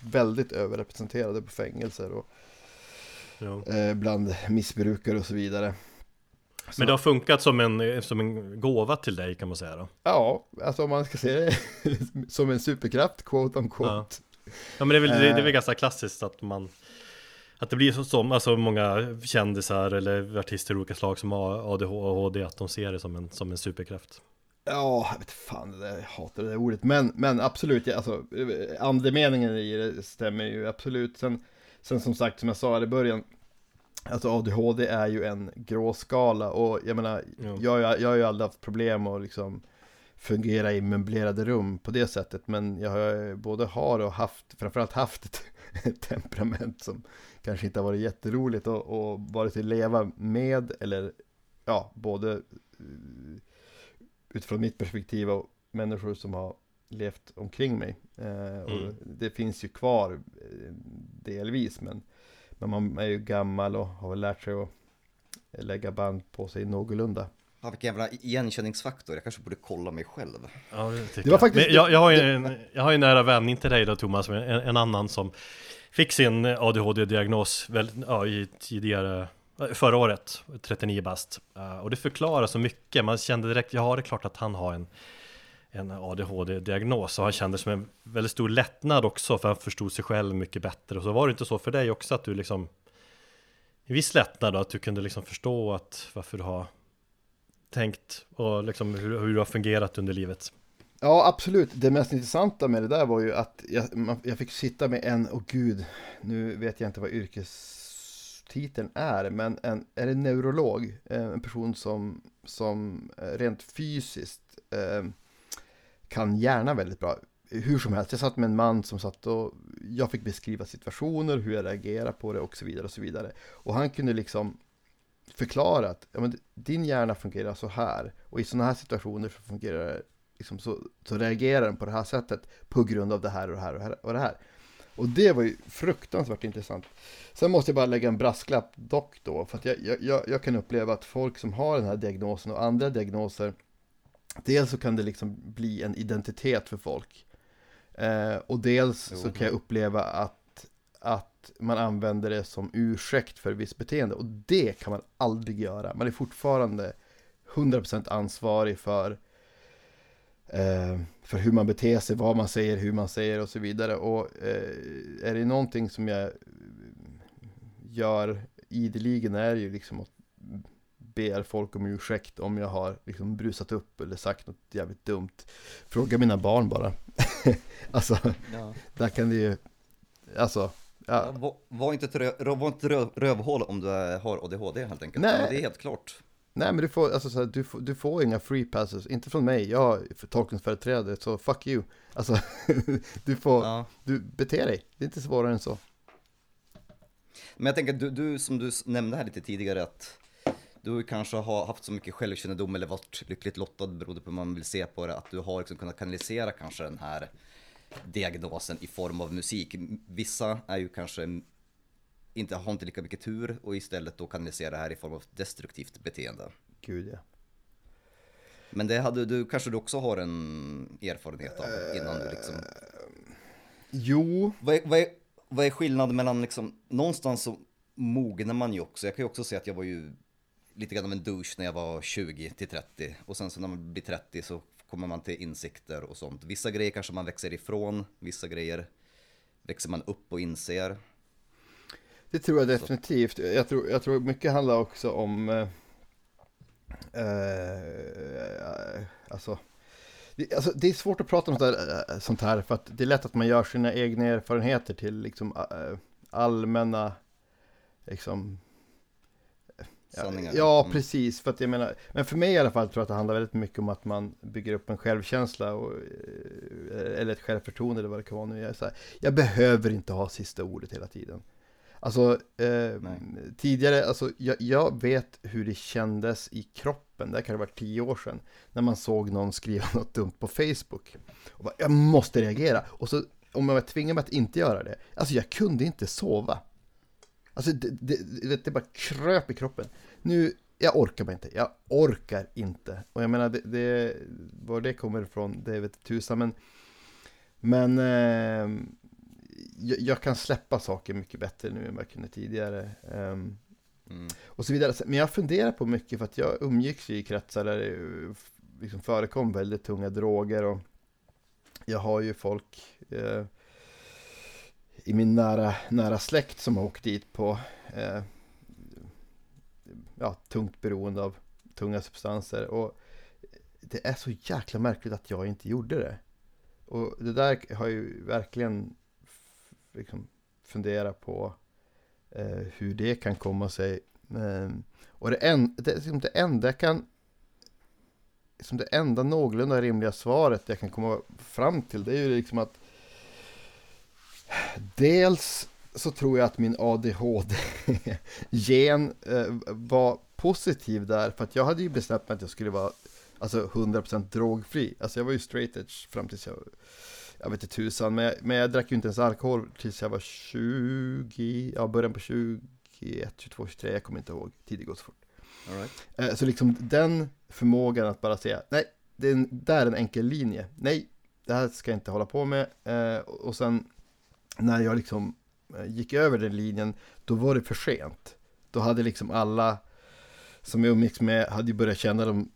väldigt överrepresenterade på fängelser och ja. eh, bland missbrukare och så vidare. Så. Men det har funkat som en, som en gåva till dig kan man säga då? Ja, alltså om man ska se det som en superkraft, quote on quote. Ja. ja men det är, väl, det, är väl eh. ganska klassiskt att man att det blir så som, alltså många kändisar eller artister av olika slag som har ADHD, att de ser det som en, som en superkraft. Ja, jag vet fan, det där, jag hatar det där ordet. Men, men absolut, alltså, andemeningen i det stämmer ju absolut. Sen, sen som sagt, som jag sa i början, alltså ADHD är ju en gråskala och jag menar, ja. jag, jag har ju aldrig haft problem att liksom fungera i möblerade rum på det sättet. Men jag har både har och haft, framförallt haft ett, ett temperament som kanske inte har varit jätteroligt och, och vare sig leva med eller ja, både utifrån mitt perspektiv och människor som har levt omkring mig. Eh, och mm. Det finns ju kvar eh, delvis, men, men man är ju gammal och har väl lärt sig att lägga band på sig någorlunda. Ja, vilken jävla igenkänningsfaktor, jag kanske borde kolla mig själv. Ja, det, det var faktiskt... jag, jag, har ju en, jag har ju en nära vän, inte dig då Thomas, men en, en annan som fick sin ADHD-diagnos ja, i tidigare Förra året, 39 bast. Uh, och det förklarar så mycket. Man kände direkt, ja det är klart att han har en, en ADHD-diagnos. Och han kände som en väldigt stor lättnad också, för han förstod sig själv mycket bättre. Och så var det inte så för dig också, att du liksom en viss lättnad då, att du kunde liksom förstå att varför du har tänkt och liksom hur, hur du har fungerat under livet. Ja, absolut. Det mest intressanta med det där var ju att jag, jag fick sitta med en, och gud, nu vet jag inte vad yrkestiteln är, men en, är en neurolog, eh, en person som, som eh, rent fysiskt eh, kan hjärnan väldigt bra. Hur som helst, jag satt med en man som satt och jag fick beskriva situationer, hur jag reagerar på det och så vidare och så vidare. Och han kunde liksom förklara att ja, men din hjärna fungerar så här och i sådana här situationer så fungerar det liksom så, så reagerar den på det här sättet på grund av det här och det här och det här. Och det här. Och det var ju fruktansvärt intressant. Sen måste jag bara lägga en brasklapp dock då, för att jag, jag, jag kan uppleva att folk som har den här diagnosen och andra diagnoser, dels så kan det liksom bli en identitet för folk. Eh, och dels Jo. så kan jag uppleva att, att man använder det som ursäkt för visst beteende. Och det kan man aldrig göra. Man är fortfarande 100% ansvarig för, eh, för hur man beter sig, vad man säger, hur man säger och så vidare. Och eh, är det någonting som jag gör ideligen är ju liksom att ber folk om ursäkt om jag har liksom brusat upp eller sagt något jävligt dumt. Fråga mina barn bara. alltså, Ja. där kan det ju, alltså, Ja, var, var inte ett, var inte ett röv, rövhål om du har ADHD helt enkelt. Nej. Ja, det är helt klart. nej men du får, alltså, så här, du, får, du får inga free passes, inte från mig, jag är tolkningsföreträdare, så fuck you. Alltså, du får, Ja. du beter dig, det är inte svårare än så. Men jag tänker, du, du som du nämnde här lite tidigare att du kanske har haft så mycket självkännedom eller varit lyckligt lottad beroende på hur man vill se på det, att du har liksom kunnat kanalisera kanske den här diagnosen i form av musik. Vissa är ju kanske inte, har inte lika mycket tur och istället då kanalisera det här i form av destruktivt beteende. Gud ja. Men det hade du kanske du också har en erfarenhet av innan du liksom Jo, Vad är, vad, är, vad är skillnaden mellan liksom, någonstans så mognar man ju också. Jag kan ju också säga att jag var ju lite grann av en douche när jag var 20 till 30. Och sen så när man blir 30 så kommer man till insikter och sånt. Vissa grejer kanske man växer ifrån, vissa grejer växer man upp och inser. Det tror jag definitivt. Jag tror, jag tror mycket handlar också om eh, eh, alltså, det, alltså, det är svårt att prata om sånt här, eh, sånt här för att det är lätt att man gör sina egna erfarenheter till liksom eh, allmänna liksom Sanningar. ja, Mm. precis. För att jag menar, men för mig i alla fall tror jag att det handlar väldigt mycket om att man bygger upp en självkänsla och, eh, eller ett självförtroende eller vad det kan vara nu. Jag, så här, jag behöver inte ha sista ordet hela tiden. Alltså, eh, tidigare, alltså jag, jag vet hur det kändes i kroppen, det här kan ha varit tio år sedan, när man såg någon skriva något dumt på Facebook. Och bara, jag måste reagera. Och så, om jag tvingar mig att inte göra det, alltså jag kunde inte sova. Alltså det, det, det, bara kröp i kroppen. Nu, jag orkar bara inte. Jag orkar inte. Och jag menar, det, det, var det kommer ifrån, det vet tusan. Men, men eh, jag, jag kan släppa saker mycket bättre nu än vad jag kunde tidigare. Ehm, Mm. och så vidare. Men jag funderar på mycket för att jag umgicks i kretsar där det liksom förekom väldigt tunga droger och jag har ju folk eh, i min nära, nära släkt som har åkt dit på eh, ja, tungt beroende av tunga substanser och det är så jäkla märkligt att jag inte gjorde det. Och det där har jag ju verkligen liksom funderat på eh, hur det kan komma sig. Eh, och det, en, det, liksom det enda jag kan som det enda någorlunda rimliga svaret jag kan komma fram till det är ju liksom att dels så tror jag att min ADHD-gen eh, var positiv där för att jag hade ju bestämt mig att jag skulle vara alltså 100% drogfri. Alltså jag var ju straight edge fram tills jag jag vet inte tusan, men jag, men jag drack ju inte ens alkohol tills jag var 20, ja början på 21, 22, 23, jag kommer inte ihåg, tiden går så fort. Right. Eh, Så liksom den förmågan att bara säga, nej, det är en, där är en enkel linje, nej, det här ska jag inte hålla på med. Eh, Och sen när jag liksom eh, gick över den linjen, då var det för sent. Då hade liksom alla som jag umgicks med, hade börjat känna de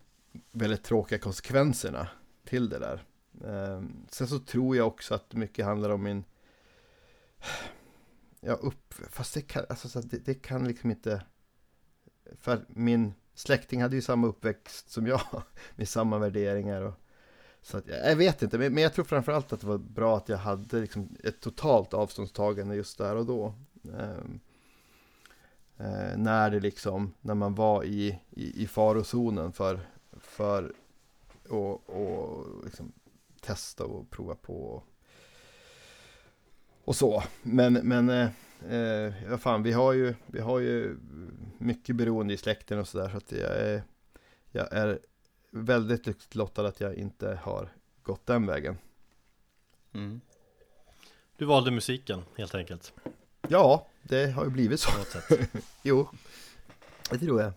väldigt tråkiga konsekvenserna till det där. Ehm, sen så tror jag också att mycket handlar om min Ja, upp, fast det kan, alltså, det, det kan liksom inte För min släkting hade ju samma uppväxt som jag Med samma värderingar och så att, jag vet inte, men, men jag tror framförallt att det var bra att jag hade liksom ett totalt avståndstagande just där och då Ehm, eh, När det liksom, när man var i, i, i farozonen för För och, och liksom testa och prova på och, och så. Men, men eh, eh, ja, fan, vi har ju, vi har ju mycket beroende i släkten och sådär så att jag är, jag är väldigt lyckligt lottad att jag inte har gått den vägen. Mm. Du valde musiken helt enkelt. Ja, det har ju blivit så. På något sätt. Jo, det tror jag.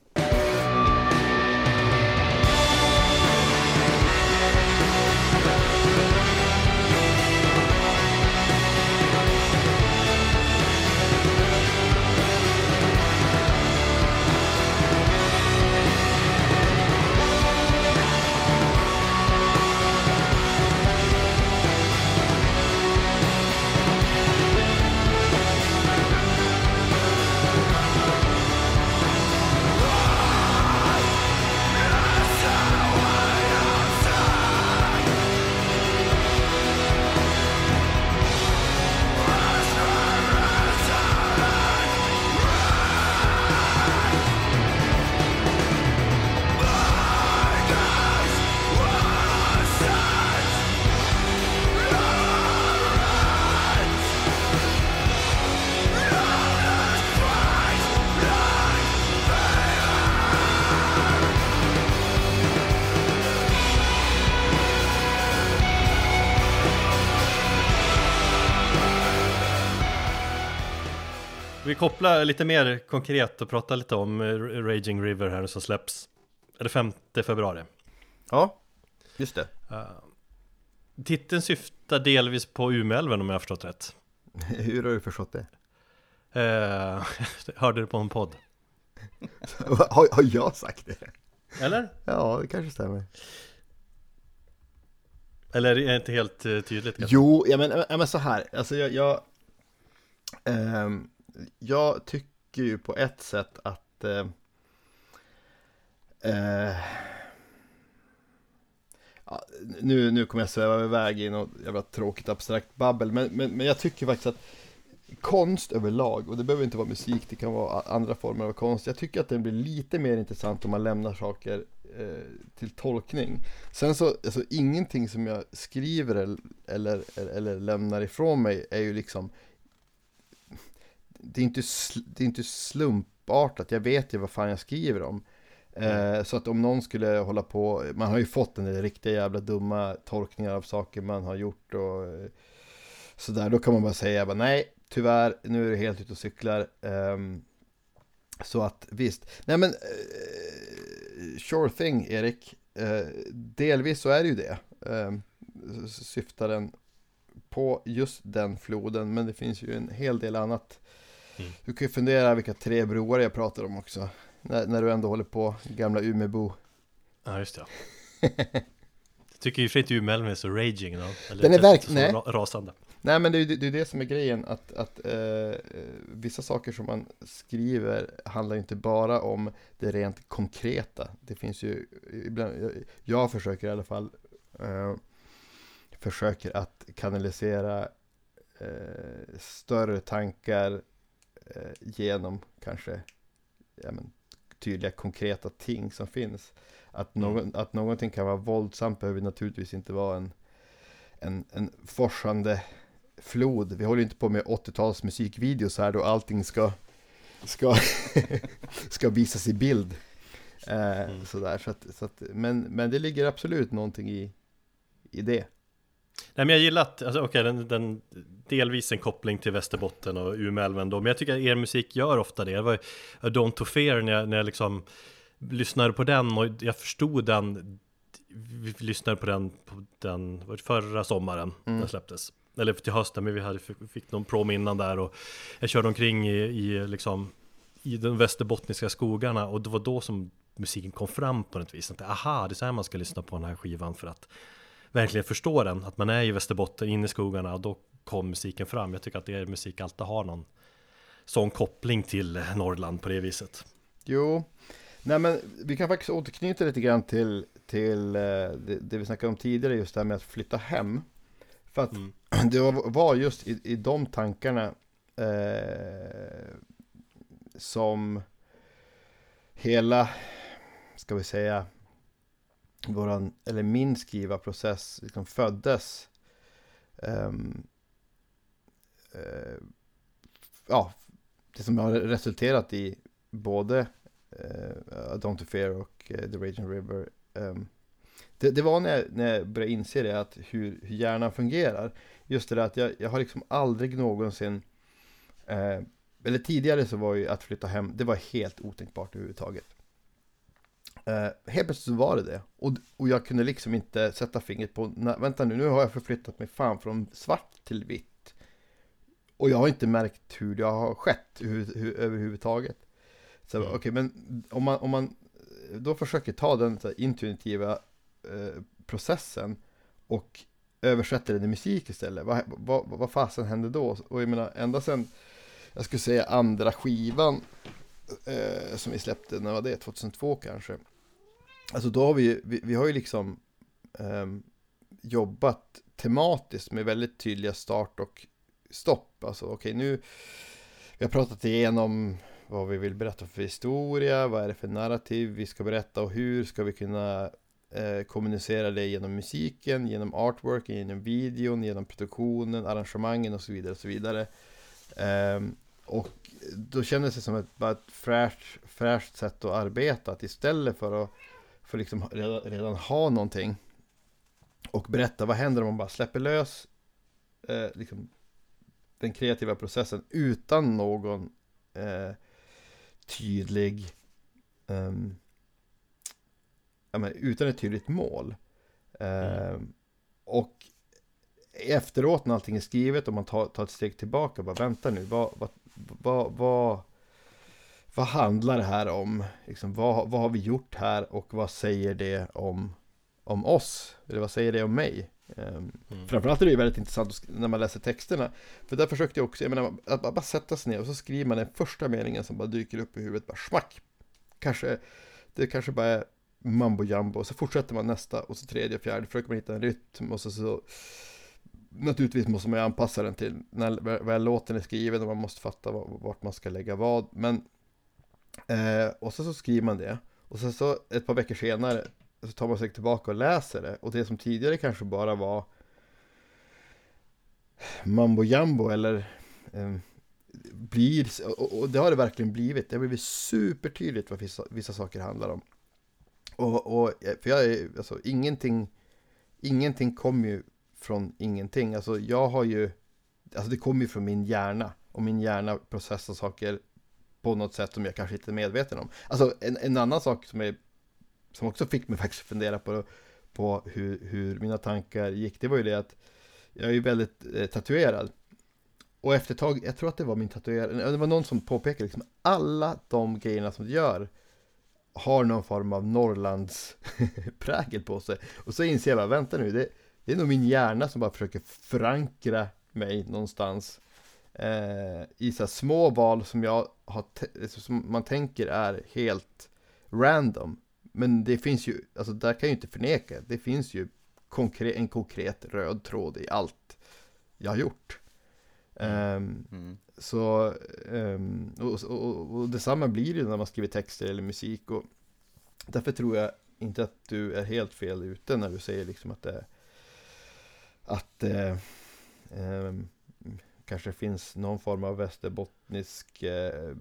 Vi kopplar lite mer konkret och pratar lite om eh, Raging River här som släpps. Är det 5 februari? Ja, just det. Uh, titeln syftar delvis på Umeälven om jag har förstått rätt. Hur har du förstått det? Uh, hörde du på en podd? har, har jag sagt det? Eller? Ja, det kanske stämmer. Eller är det inte helt tydligt? Kanske? Jo, ja, men, ja, men så här. Alltså jag, jag, ehm, jag tycker ju på ett sätt att eh, eh, ja, nu, nu kommer jag sväva iväg i något jävla tråkigt abstrakt babbel, men, men, men jag tycker faktiskt att konst överlag, och det behöver inte vara musik, det kan vara andra former av konst. Jag tycker att den blir lite mer intressant om man lämnar saker eh, till tolkning. Sen så, alltså ingenting som jag skriver eller, eller, eller lämnar ifrån mig är ju liksom det är inte, det är inte slumpartat, jag vet ju vad fan jag skriver om. Eh, så att om någon skulle hålla på, man har ju fått en del riktiga jävla dumma tolkningar av saker man har gjort och eh, sådär, då kan man bara säga bara, nej, tyvärr, nu är du helt ute och cyklar. Eh, så att visst, nej men eh, sure thing Erik, eh, delvis så är det ju det. Ehm, syftar den på just den floden, men det finns ju en hel del annat Mm. Du kan ju fundera vilka tre broar jag pratar om också. När, när du ändå håller på, gamla Umebo. Ja, just det. jag tycker ju för inte Umeälven är så raging då. Eller Den är verkligen, rasande. Nej men det är ju det, det som är grejen att, att eh, vissa saker som man skriver handlar inte bara om det rent konkreta. Det finns ju ibland, jag, jag försöker i alla fall eh, försöker att kanalisera eh, större tankar eh, genom kanske ja, men, tydliga konkreta ting som finns. Att, mm. någon, mm. att någonting kan vara våldsamt behöver naturligtvis inte vara en, en, en forsande flod. Vi håller inte på med 80-tals musikvideos här då allting ska, ska, ska visas i bild. Eh, mm. sådär, så att, så att, men, men det ligger absolut någonting i, i det. Nej men jag gillar att, alltså, okay, den, den delvis en koppling till Västerbotten och Umeälven då, men jag tycker att er musik gör ofta det. Det var Don't to Fear när jag, när jag liksom lyssnade på den och jag förstod den, vi lyssnade på den, på den förra sommaren, mm. den släpptes. Eller till hösten, men vi hade, fick någon prom innan där och jag körde omkring i, i, liksom, i de västerbottniska skogarna och det var då som musiken kom fram på något vis. Att, aha, det är så här man ska lyssna på den här skivan för att verkligen förstå den. Att man är i Västerbotten, inne i skogarna och då kom musiken fram. Jag tycker att er musik alltid har någon sån koppling till Norrland på det viset. Jo, nej men vi kan faktiskt återknyta lite grann till, till eh, det, det vi snackade om tidigare, just det här med att flytta hem. För att mm. det var just i, i de tankarna eh, som hela, ska vi säga, våran, eller min skrivarprocess liksom föddes. Um, uh, ja, det som har resulterat i både eh, uh, Don't to Fear och uh, The Raging River. Um, det, det var när jag, när jag började inse det, att hur, hur hjärnan fungerar. Just det där att jag, jag har liksom aldrig någonsin eh, eller tidigare så var ju att flytta hem, det var helt otänkbart överhuvudtaget. Uh, helt plötsligt så var det det. Och, och jag kunde liksom inte sätta fingret på, na, vänta nu, nu har jag förflyttat mig fan från svart till vitt. Och jag har inte märkt hur det har skett hur, hur, överhuvudtaget. Så mm. okej, okay, men om man, om man då försöker ta den så intuitiva uh, processen och översätter den i musik istället, vad, vad, vad fasen händer då? Och jag menar, ända sedan jag skulle säga andra skivan eh, som vi släppte, när var det? 2002 kanske. Alltså då har vi, vi, vi har ju liksom eh, jobbat tematiskt med väldigt tydliga start och stopp. Alltså okej okay, nu, vi har pratat igenom vad vi vill berätta för historia, vad är det för narrativ vi ska berätta och hur ska vi kunna eh, kommunicera det genom musiken, genom artworken, genom videon, genom produktionen, arrangemangen och så vidare. Och så vidare. Eh, och då kändes det som ett, bara ett fräscht, fräscht sätt att arbeta. Att istället för att för liksom redan, redan ha någonting och berätta vad händer om man bara släpper lös eh, liksom, den kreativa processen utan någon eh, tydlig eh, ja, men, utan ett tydligt mål. Eh, mm. Och efteråt när allting är skrivet och man tar, tar ett steg tillbaka bara vänta nu, vad, vad, vad, vad, vad handlar det här om? Liksom, vad, vad har vi gjort här och vad säger det om, om oss? Eller vad säger det om mig? Um, mm. Framförallt är det ju väldigt intressant när man läser texterna. För där försökte jag också, jag menar, att bara sätta sig ner och så skriver man den första meningen som bara dyker upp i huvudet, bara smack! Kanske, det kanske bara är mambo jumbo, och så fortsätter man nästa och så tredje, fjärde, försöker man hitta en rytm och så, så Naturligtvis måste man ju anpassa den till när väl låten är skriven och man måste fatta vart man ska lägga vad. Men, eh, och så, så skriver man det. Och sen så ett par veckor senare så tar man sig tillbaka och läser det. Och det som tidigare kanske bara var mambo jambo eller eh, blir, och, och, det har det verkligen blivit. Det har blivit supertydligt vad vissa, vissa saker handlar om. Och, och eh, för jag är, alltså ingenting, ingenting kommer ju från ingenting. Alltså jag har ju, alltså det kommer ju från min hjärna. Och min hjärna processar saker på något sätt som jag kanske inte är medveten om. Alltså en, en annan sak som, är, som också fick mig faktiskt fundera på, på hur, hur mina tankar gick, det var ju det att jag är ju väldigt eh, tatuerad. Och efter ett tag, jag tror att det var min tatuerare, det var någon som påpekade liksom alla de grejerna som du gör har någon form av Norrlands prägel på sig. Och så inser jag bara, vänta nu, det, det är nog min hjärna som bara försöker förankra mig någonstans eh, i så små val som jag har, som man tänker är helt random. Men det finns ju, alltså där kan jag ju inte förneka, det finns ju konkret, en konkret röd tråd i allt jag har gjort. Um, mm. Så, um, och, och, och detsamma blir det när man skriver texter eller musik och därför tror jag inte att du är helt fel ute när du säger liksom att det att eh, eh, kanske finns någon form av västerbottnisk eh,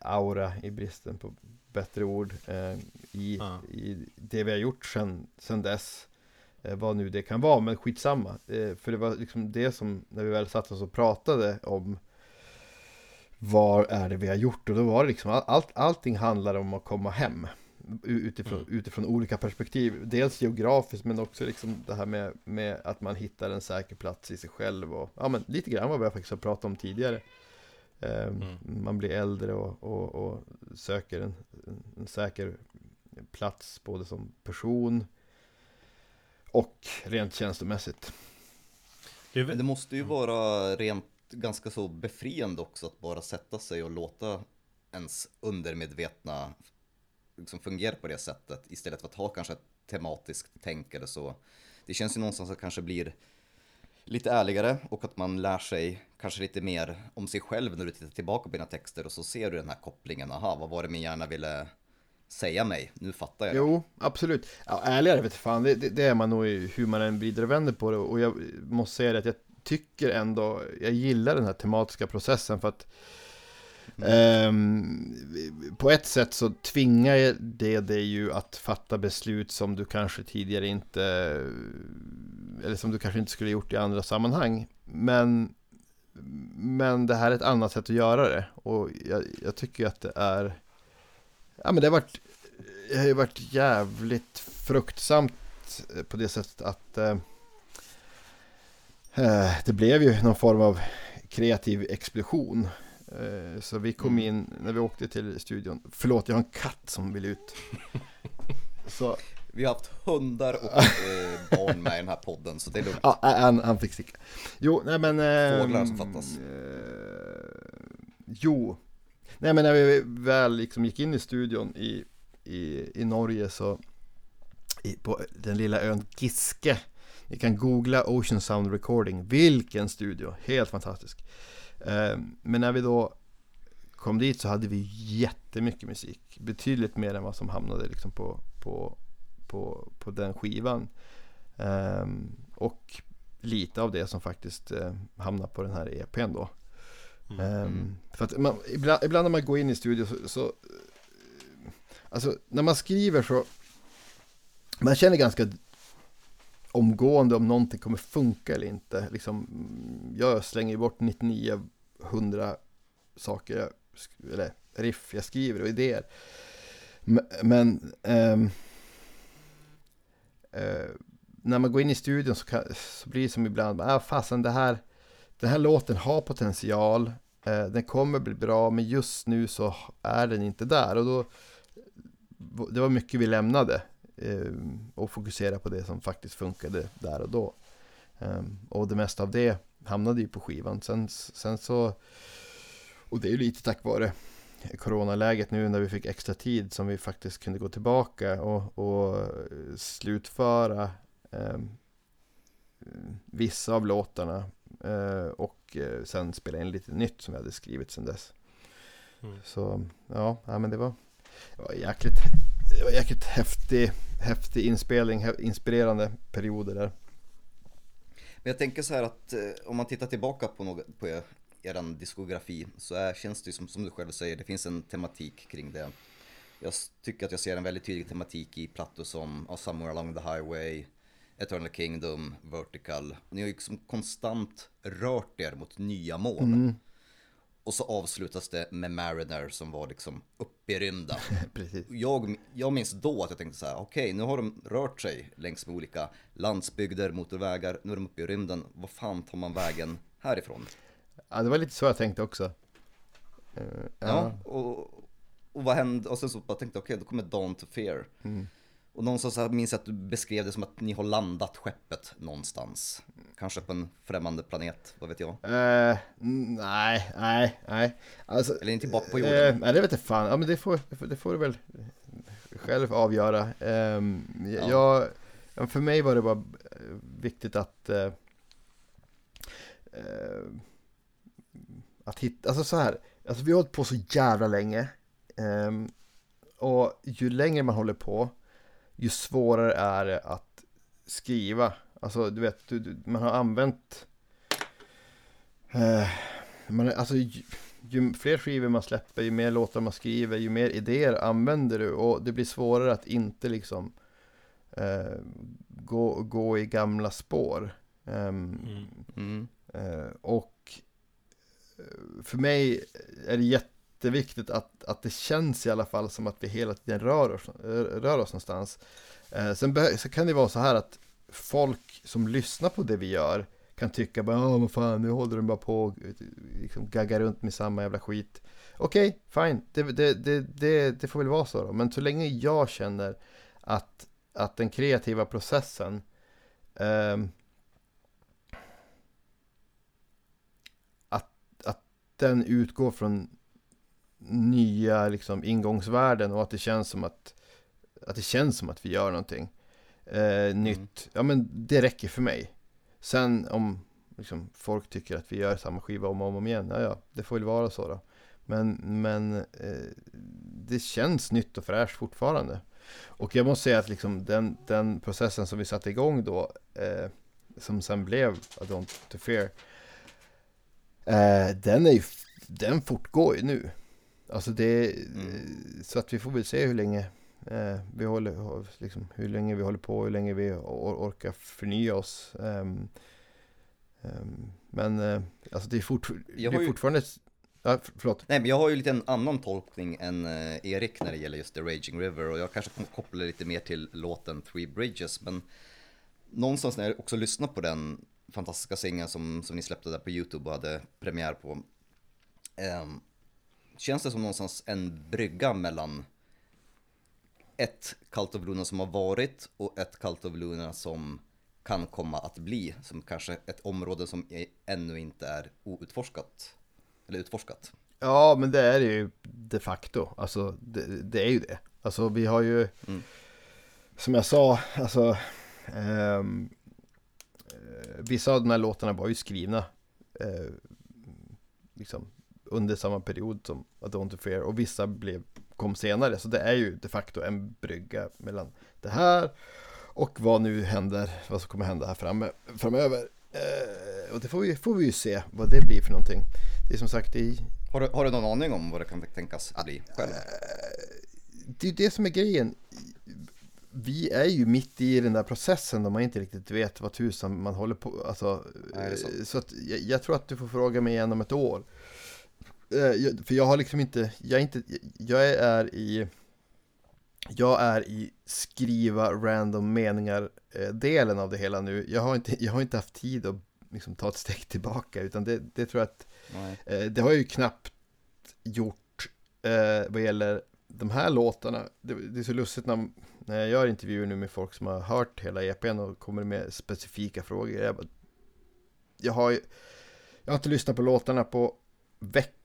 aura i bristen på bättre ord eh, i, ja. i det vi har gjort sen, sen dess. Eh, vad nu det kan vara, men skitsamma. Eh, för det var liksom det som, när vi väl satt oss och pratade om vad är det vi har gjort? Och då var det liksom, allt, allting handlar om att komma hem utifrån, mm. utifrån olika perspektiv. Dels geografiskt men också liksom det här med, med att man hittar en säker plats i sig själv. Och, ja, men lite grann vad vi faktiskt har pratat om tidigare. Um, mm. Man blir äldre och, och, och söker en, en, säker plats både som person och rent känslomässigt. Det måste ju vara rent ganska så befriande också att bara sätta sig och låta ens undermedvetna liksom fungerar på det sättet istället för att ha kanske ett tematiskt tänk eller så. Det känns ju någonstans att det kanske blir lite ärligare och att man lär sig kanske lite mer om sig själv när du tittar tillbaka på dina texter och så ser du den här kopplingen. Aha, vad var det min hjärna ville säga mig? Nu fattar jag. Jo, absolut. Ja, ärligare vet fan, det, det, det är man nog hur man än vrider och vänder på det. Och jag måste säga det att jag tycker ändå, jag gillar den här tematiska processen för att Um, på ett sätt så tvingar det dig ju att fatta beslut som du kanske tidigare inte eller som du kanske inte skulle gjort i andra sammanhang. Men, men det här är ett annat sätt att göra det och jag, jag tycker att det är ja men det har varit det har ju varit jävligt fruktsamt eh, på det sättet att eh, eh det blev ju någon form av kreativ explosion. Eh, så vi kom mm. in när vi åkte till studion. Förlåt, jag har en katt som vill ut. Så. Vi har haft hundar och eh, barn med i den här podden, så det är lugnt. Ja, han, han fick sticka. Jo, nej men... Fåglar som fattas. Eh, jo. Nej men när vi väl liksom gick in i studion i, i, i Norge så... I, på den lilla ön Giske. Ni kan googla Ocean Sound Recording. Vilken studio! Helt fantastisk. Eh, men när vi då kom dit så hade vi jättemycket musik. Betydligt mer än vad som hamnade liksom på, på, på, på den skivan. Um, och lite av det som faktiskt uh, hamnar på den här EPn då. Mm. Um, för att man, ibland, ibland, när man går in i studio så, så Alltså när man skriver så Man känner ganska omgående om någonting kommer funka eller inte. Liksom, jag slänger bort 99 100 saker, jag, eller riff jag skriver och idéer. Men ähm, äh, när man går in i studion så, kan, så blir det som ibland, ah, fasen det här, den här låten har potential, äh, den kommer bli bra, men just nu så är den inte där. Och då, det var mycket vi lämnade äh, och fokuserade på det som faktiskt funkade där och då. Ehm, och det mesta av det hamnade ju på skivan. Sen, sen så, och det är ju lite tack vare coronaläget nu när vi fick extra tid som vi faktiskt kunde gå tillbaka och, och slutföra eh, vissa av låtarna eh, och eh, sen spela in lite nytt som vi hade skrivit sen dess. Mm. Så ja, ja, men det var, det var jäkligt, det var jäkligt häftig, häftig inspelning, inspirerande perioder där. Men jag tänker så här att eh, om man tittar tillbaka på, något, på er diskografi så är, känns det som, som du själv säger, det finns en tematik kring det. Jag tycker att jag ser en väldigt tydlig tematik i plattor som oh, Somewhere Along the Highway, Eternal Kingdom, Vertical. Ni har ju liksom konstant rört er mot nya mål. Mm. Och så avslutas det med Mariner som var liksom rymden. jag, jag minns då att jag tänkte så här, okej okay, nu har de rört sig längs med olika landsbygder, motorvägar, nu är de uppe i rymden. Vad fan tar man vägen härifrån? Ja, det var lite så jag tänkte också. Uh, ja, ja och, och vad hände? Och sen så bara tänkte jag, okej okay, då kommer Dawn to Fear. Mm. Och någonstans minns jag att du beskrev det som att ni har landat skeppet någonstans. Kanske på en främmande planet, vad vet jag? Uh, nej, nej, nej. Alltså, Eller är ni tillbaka på jorden? Uh, nej, det vet jag fan. Ja, men det får, det får, du väl själv avgöra. Um, ja. jag, för mig var det bara viktigt att uh, att hitta, alltså så här, alltså vi har hållit på så jävla länge. Um, och ju längre man håller på, ju svårare är det att skriva. Alltså du vet, du, du, man har använt eh, man, alltså, ju, ju, fler skivor man släpper, ju mer låtar man skriver, ju mer idéer använder du och det blir svårare att inte liksom eh, gå, gå i gamla spår. Um, mm. Mm. Eh, och eh, för mig är det jätte jätteviktigt att, att det känns i alla fall som att vi hela tiden rör oss, eh, rör oss någonstans. Eh, sen så kan det vara så här att folk som lyssnar på det vi gör kan tycka bara, ja vad fan, nu håller de bara på och eh, liksom gaggar runt med samma jävla skit. Okej, okay, fine, det, det, det, det, det får väl vara så då. Men så länge jag känner att, att den kreativa processen eh, att, att den utgår från nya liksom, ingångsvärden och att det känns som att, att det känns som att vi gör någonting eh, nytt. Mm. Ja men det räcker för mig. Sen om liksom, folk tycker att vi gör samma skiva om och om, om igen, ja ja, det får väl vara så då. Men, men eh, det känns nytt och fräscht fortfarande. Och jag måste säga att liksom den, den processen som vi satte igång då, eh, som sen blev I Don't To Fear, eh, den, är ju, den fortgår ju nu. Alltså det, Mm. så att vi får väl se hur länge eh, vi håller, liksom, hur länge vi håller på, hur länge vi or orkar förnya oss. Ehm, ehm, men eh, alltså det är, fort, det är ju- fortfarande, ja, för- förlåt. Nej men jag har ju lite en annan tolkning än eh, Erik när det gäller just The Raging River och jag kanske kommer koppla lite mer till låten Three Bridges men någonstans när jag också lyssnar på den fantastiska singeln som, som ni släppte där på YouTube och hade premiär på ehm, känns det som någonstans en brygga mellan ett Cult of Luna som har varit och ett Cult of Luna som kan komma att bli som kanske ett område som ännu inte är outforskat eller utforskat. Ja, men det är det ju de facto. Alltså, det, det är ju det. Alltså, vi har ju, Mm. som jag sa, alltså, ehm, eh, vissa av de här låtarna var ju skrivna eh, liksom under samma period som A Dawn to Fear och vissa blev, kom senare. Så det är ju de facto en brygga mellan det här och vad nu händer, vad som kommer hända här framme, framöver. Eh, och det får vi, får vi ju se vad det blir för någonting. Det är som sagt, är Har du, har du någon aning om vad det kan tänkas bli själv? det är det som är grejen. Vi är ju mitt i den där processen då man inte riktigt vet vad tusan man håller på alltså, Nej, är sant. Så att jag, jag tror att du får fråga mig igen om ett år. Eh, För jag har liksom inte, jag är inte, jag är i jag är i skriva random meningar eh, av det hela nu. Jag har inte, jag har inte haft tid att liksom ta ett steg tillbaka utan det, det tror jag att Nej. Eh, det har jag ju knappt gjort eh, vad gäller de här låtarna. Det, det är så lustigt när, när jag gör intervjuer nu med folk som har hört hela EPn och kommer med specifika frågor. Jag, bara, jag, har, ju- jag har inte lyssnat på låtarna på veckor.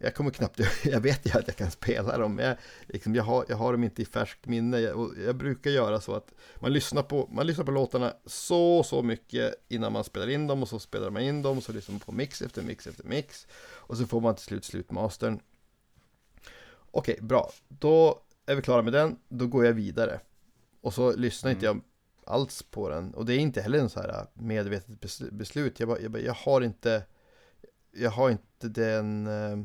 Jag kommer knappt, jag vet ju att jag kan spela dem, men jag, liksom, jag, har, jag har dem inte i färskt minne. Jag, jag brukar göra så att man lyssnar, på, man lyssnar på låtarna så, så mycket innan man spelar in dem och så spelar man in dem och så lyssnar man på mix efter mix efter mix. Och så får man till slut slutmastern. Okej, bra. Då är vi klara med den. Då går jag vidare. Och så lyssnar inte jag alls på den. Och det är inte heller en så här medvetet bes- beslut. Jag, bara, jag, bara, jag har inte jag har inte den eh,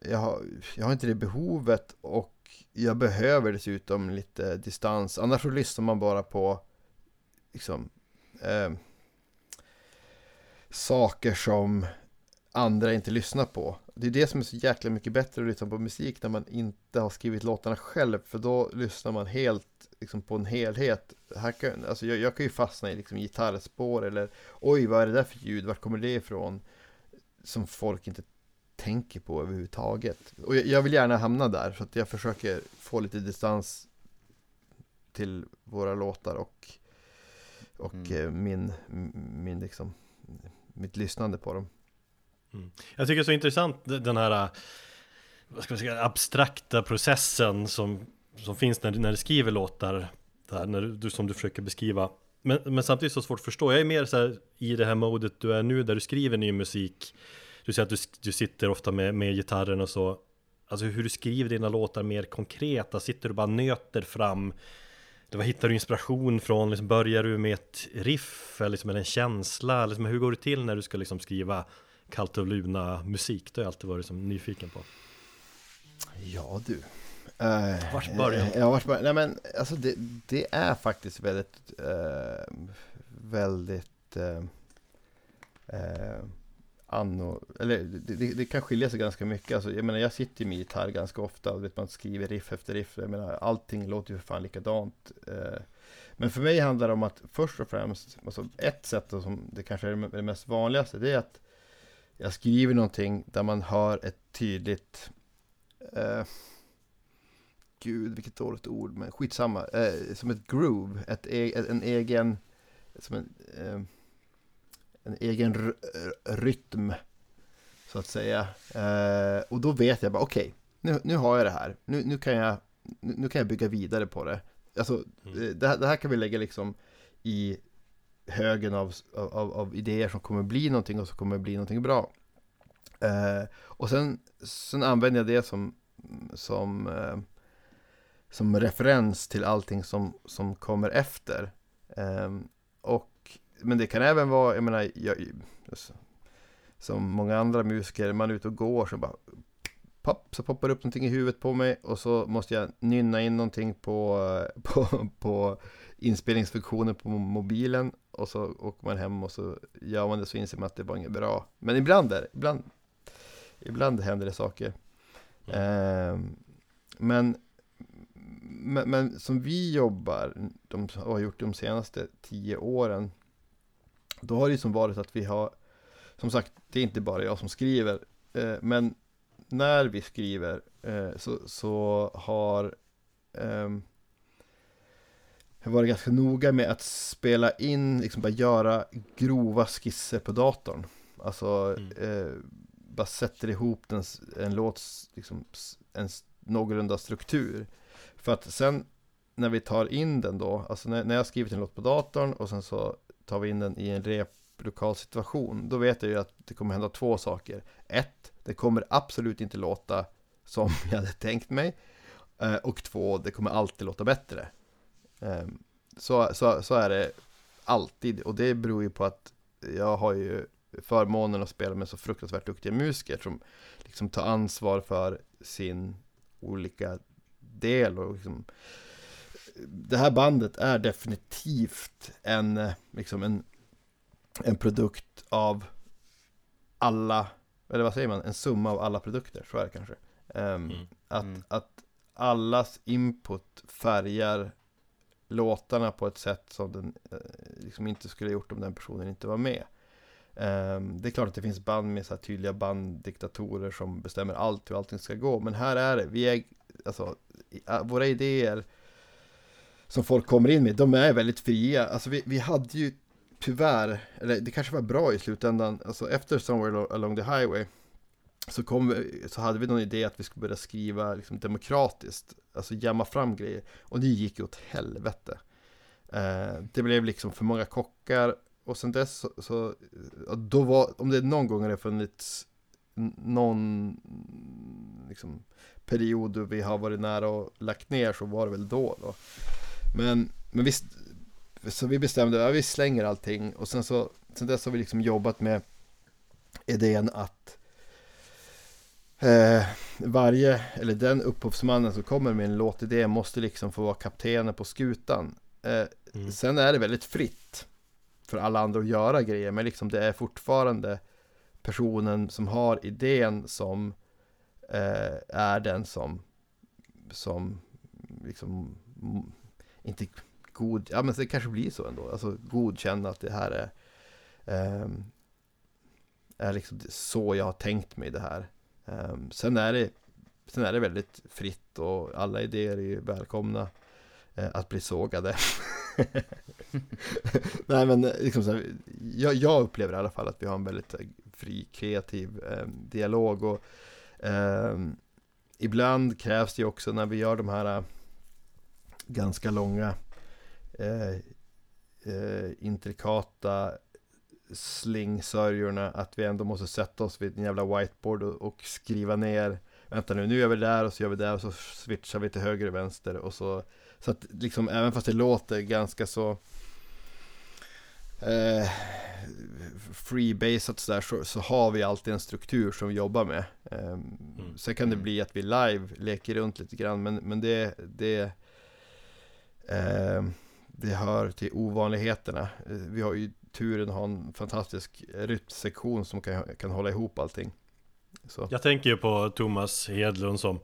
jag har, jag har inte det behovet och jag behöver dessutom lite distans. Annars så lyssnar man bara på liksom eh, saker som andra inte lyssnar på. Det är det som är så jäkla mycket bättre att lyssna på musik när man inte har skrivit låtarna själv. För då lyssnar man helt liksom, på en helhet. Här kan, alltså, jag, jag kan ju fastna i liksom, gitarrspår eller oj, vad är det där för ljud? Vart kommer det ifrån? Som folk inte tänker på överhuvudtaget. Och jag, jag vill gärna hamna där så att jag försöker få lite distans till våra låtar och, och Mm. eh, min, min liksom, mitt lyssnande på dem. Jag tycker det är så intressant den här vad ska man säga, abstrakta processen som, som finns när, du- när du skriver låtar där, när du, som du försöker beskriva men, men samtidigt så svårt att förstå, jag är mer så här i det här modet du är nu där du skriver ny musik Du säger att du, du sitter ofta med, med gitarren och så Alltså hur du skriver dina låtar mer konkreta, sitter du bara nöter fram det var, hittar du inspiration från? Liksom börjar du med ett riff eller liksom en känsla? Liksom, hur går det till när du ska liksom skriva Kallt och Luna musik? Det har jag alltid varit liksom, nyfiken på. Ja du. Uh, Vars början? Ja, vars början? Nej men alltså det, det är faktiskt väldigt, eh, väldigt uh, anno, eller det, det, kan skilja sig ganska mycket. Alltså, jag menar jag sitter ju med gitarr ganska ofta och vet, man skriver riff efter riff. Jag menar allting låter ju för fan likadant. eh. men för mig handlar det om att först och främst, alltså ett sätt då, som det kanske är det mest vanligaste, det är att jag skriver någonting där man hör ett tydligt eh, Gud, vilket dåligt ord, men skitsamma. Eh, som ett groove, ett, e- en egen, som en, eh, en egen rytm, så att säga. Eh, och då vet jag bara, okej, nu, nu har jag det här. Nu, nu, kan jag, nu, nu kan jag bygga vidare på det. Alltså, Mm. eh, det, här, det här kan vi lägga liksom i högen av, av, av idéer som kommer bli någonting och som kommer bli någonting bra. Eh, och sen, sen använder jag det som, som, eh, som referens till allting som, som kommer efter. Eh, och, men det kan även vara, jag menar, jag, som många andra musiker, man är ute och går så bara Pop, så poppar det upp någonting i huvudet på mig och så måste jag nynna in någonting på, på, på inspelningsfunktionen på mobilen och så åker man hem och så gör man det så inser man att det var inget bra. Men ibland är det, ibland, ibland händer det saker. Mm. Eh, men, men, men, som vi jobbar, de har gjort de senaste tio åren, då har det som varit att vi har, som sagt, det är inte bara jag som skriver, eh, men när vi skriver eh, så, så har eh, jag varit ganska noga med att spela in, liksom bara göra grova skisser på datorn. Alltså, mm. eh, bara sätter ihop en, en låts, liksom, en någorlunda struktur. För att sen när vi tar in den då, alltså när, när jag skrivit en låt på datorn och sen så tar vi in den i en replokal situation, då vet jag ju att det kommer hända två saker. Ett, det kommer absolut inte låta som jag hade tänkt mig. Eh, och två, det kommer alltid låta bättre. Ehm, så, så, så är det alltid och det beror ju på att jag har ju förmånen att spela med så fruktansvärt duktiga musiker som liksom tar ansvar för sin olika del och liksom det här bandet är definitivt en, liksom en, en produkt av alla, eller vad säger man, en summa av alla produkter, så är det kanske. Um, mm. Att, mm. att allas input färgar låtarna på ett sätt som den eh, liksom inte skulle gjort om den personen inte var med. Um, det är klart att det finns band med så här tydliga banddiktatorer som bestämmer allt hur allting ska gå, men här är det, vi är, alltså, våra idéer som folk kommer in med, de är väldigt fria. Alltså vi, vi hade ju tyvärr, eller det kanske var bra i slutändan, alltså efter Somewhere Along the Highway så, kom vi, så hade vi någon idé att vi skulle börja skriva liksom, demokratiskt, alltså jamma fram grejer. Och det gick ju åt helvete. Eh, det blev liksom för många kockar och sen dess så, så då var, om det någon gång har funnits någon liksom, period då vi har varit nära och lagt ner så var det väl då. då. Men, men visst, så vi bestämde att vi slänger allting och sen så sen dess har vi liksom jobbat med idén att eh, varje, eller den upphovsmannen som kommer med en låtidé måste liksom få vara kaptenen på skutan. Eh, mm. Sen är det väldigt fritt för alla andra att göra grejer, men liksom det är fortfarande personen som har idén som eh, är den som, som liksom, inte god, ja men det kanske blir så ändå, alltså godkänna att det här är, eh, är liksom så jag har tänkt mig det här. Um, sen, är det, sen är det väldigt fritt och alla idéer är välkomna uh, att bli sågade. Nej men liksom så här, jag, jag, upplever i alla fall att vi har en väldigt fri kreativ eh, dialog och eh, ibland krävs det också när vi gör de här eh, ganska långa eh, eh, intrikata slingsörjorna att vi ändå måste sätta oss vid en jävla whiteboard och, och, skriva ner Vänta nu, nu gör vi där och så gör vi där och så switchar vi till höger och vänster. Och så Så att liksom även fast det låter ganska så eh, Freebasat sådär så, så har vi alltid en struktur som vi jobbar med eh, mm. Sen kan det mm. bli att vi live leker runt lite grann men, men det, det eh, det hör till ovanligheterna. Eh, vi har ju turen att ha en fantastisk rytmsektion som kan, kan hålla ihop allting. Så. Jag tänker ju på Thomas Hedlund som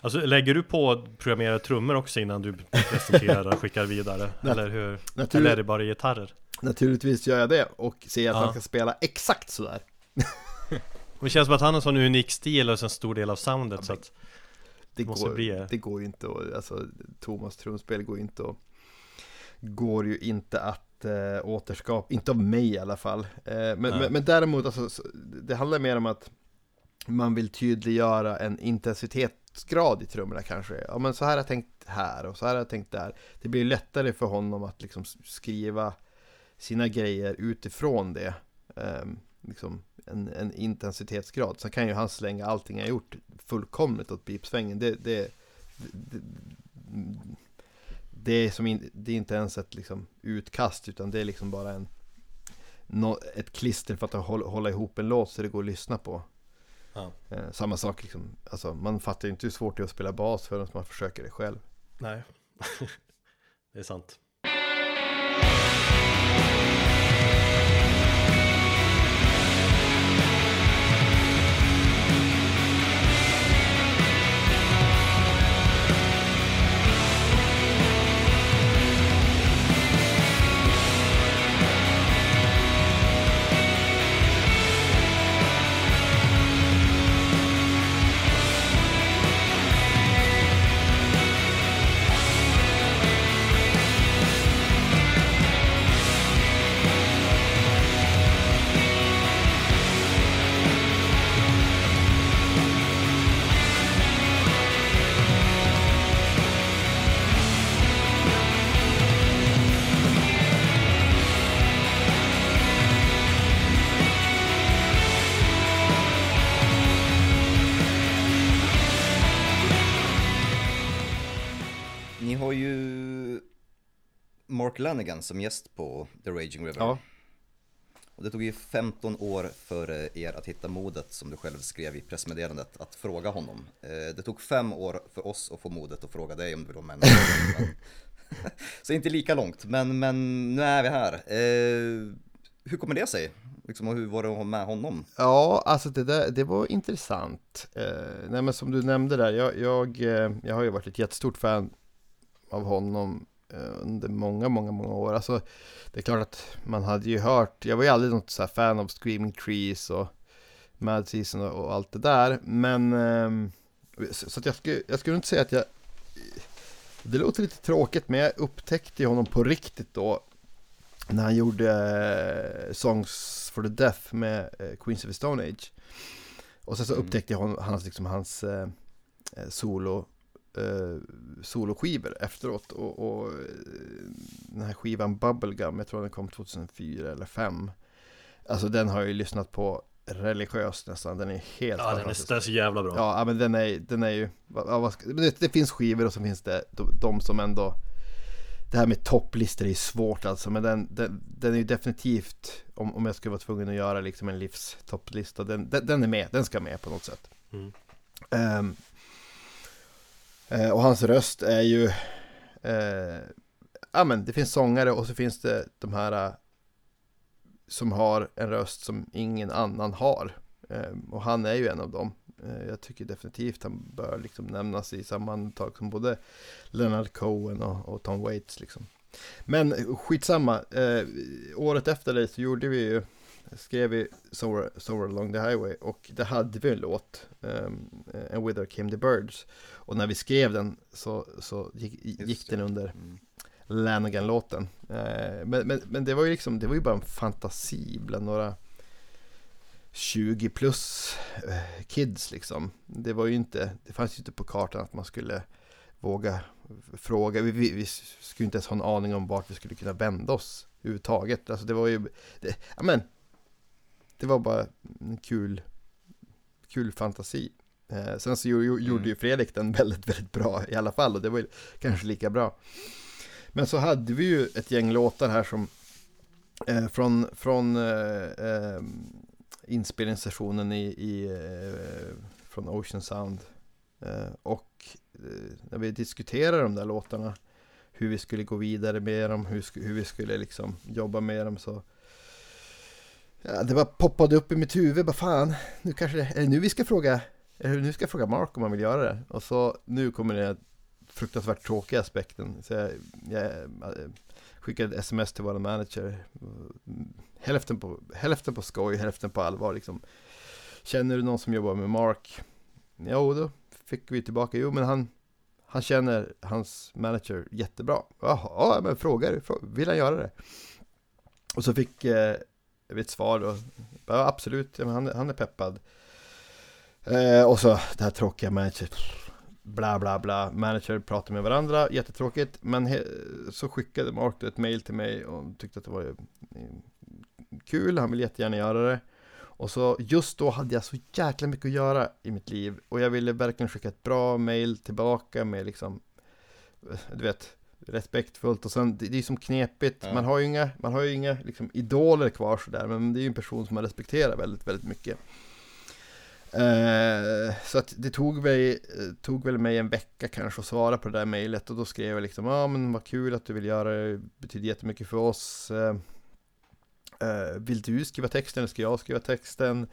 Alltså lägger du på programmerade trummor också innan du presenterar och skickar vidare? eller hur? Natur... Eller är det bara gitarrer? Naturligtvis gör jag det och ser att ja. han ska spela exakt sådär Det känns som att han har en sån unik stil och en stor del av soundet ja, så att det, måste går, bli... det går ju inte att, alltså Thomas trumspel går ju inte att Går ju inte att eh, återskap, inte av mig i alla fall. Eh, men, men, men, däremot, alltså, det handlar mer om att man vill tydliggöra en intensitetsgrad i trummorna kanske. Ja men så här har jag tänkt här och så här har jag tänkt där. Det blir lättare för honom att liksom skriva sina grejer utifrån det. Eh, liksom en, en intensitetsgrad. Så kan ju han slänga allting jag gjort fullkomligt åt pipsvängen. Det, det, det, det är, som in, det är inte ens ett liksom, utkast utan det är liksom bara en no, ett klister för att hålla, hålla ihop en låt så det går att lyssna på. Ja. Eh, samma sak liksom, alltså man fattar ju inte hur svårt det är att spela bas förrän man försöker det själv. Nej, det är sant. Har ju Mark Lanigan som gäst på The Raging River. Ja, Och det tog ju 15 år för er att hitta modet, som du själv skrev i pressmeddelandet, att fråga honom. Eh, Det tog fem år för oss att få modet att fråga dig om du vill vara med. Så inte lika långt, men, men nu är vi här. Eh, Hur kommer det sig? Liksom, och hur var det att ha med honom? ja alltså det, där, det var intressant. Eh, nej men som du nämnde där, jag, jag, eh, jag har ju varit ett jättestort fan av honom eh, under många, många, många år. Alltså, det är klart att man hade ju hört, jag var ju aldrig något så här fan av Screaming Trees och Mad Season och, och allt det där. Men, ehm, så, så att jag, skulle, jag skulle inte säga att jag, det låter lite tråkigt, men jag upptäckte honom på riktigt då när han gjorde eh, Songs for the Deaf med eh, Queens of the Stone Age. Och sen så Mm. upptäckte jag hon, hans, liksom, hans eh, solo eh, soloskivor efteråt. Och, och eh, den här skivan Bubblegum, jag tror den kom 2004 eller 2005 Alltså den har jag ju lyssnat på religiöst nästan, den är helt Ja, den är, så jävla bra. Ja, men den är, den är ju, det, det finns skivor och så finns det de, de som ändå Det här med topplistor är svårt alltså, men den, den, den är ju definitivt Om, om jag skulle vara tvungen att göra liksom en livstopplista, den, den, den är med, den ska med på något sätt. Mm. Ehm, eh, Och hans röst är ju eh, Ja men det finns sångare och så finns det de här eh, Som har en röst som ingen annan har. Eh, och han är ju en av dem. Eh, Jag tycker definitivt han bör liksom nämnas i samma andetag som både Leonard Cohen och, och Tom Waits liksom. Men skitsamma, eh, året efter det så gjorde vi ju skrev vi Somewhere, Somewhere Along the Highway och det hade vi en låt, um, And With Her Came the Birds. Och när vi skrev den så, så gick, gick den under Mm. Lanigan-låten. Eh, men, men, men det var ju liksom, det var ju bara en fantasi bland några 20 plus eh, kids liksom. Det var ju inte, det fanns ju inte på kartan att man skulle våga fråga. Vi, vi, vi skulle inte ens ha en aning om vart vi skulle kunna vända oss överhuvudtaget. Alltså det var ju, det, ja men, det var bara en kul, kul fantasi. Eh, sen så gjorde, gjorde Mm. ju Fredrik den väldigt, väldigt bra i alla fall och det var ju kanske lika bra. Men så hade vi ju ett gäng låtar här som eh, från, från eh, eh, inspelningssessionen i, i eh, från Ocean Sound eh, och när vi diskuterade de där låtarna hur vi skulle gå vidare med dem, hur, hur vi skulle liksom jobba med dem så ja, det bara poppade upp i mitt huvud, bara fan, nu kanske det, är det nu vi ska fråga, eller nu ska jag fråga Mark om han vill göra det. Och så nu kommer den fruktansvärt tråkiga aspekten. Så jag, jag eh, skickade ett sms till vår manager. Hälften på, hälften på skoj, hälften på allvar liksom. Känner du någon som jobbar med Mark? Jo, då fick vi tillbaka, jo men han Han känner hans manager jättebra. Jaha, ja men fråga vill han göra det? Och så fick eh, ett svar då Ja absolut, ja, men han, han är peppad. Eh, Och så det här tråkiga manager Bla bla bla, manager pratar med varandra, jättetråkigt Men he- så skickade Mark då ett mail till mig och tyckte att det var mm, kul, han vill jättegärna göra det. Och så just då hade jag så jäkla mycket att göra i mitt liv och jag ville verkligen skicka ett bra mail tillbaka med liksom eh, Du vet Respektfullt och sen det, det är som knepigt Ja. Man har ju inga, man har ju inga liksom idoler kvar sådär Men det är ju en person som man respekterar väldigt, väldigt mycket Eh, så att det tog, mig, tog väl mig en vecka kanske att svara på det där mejlet och då skrev jag liksom ja ah, men vad kul att du vill göra det, betyder jättemycket för oss. Eh, eh, vill du skriva texten eller ska jag skriva texten?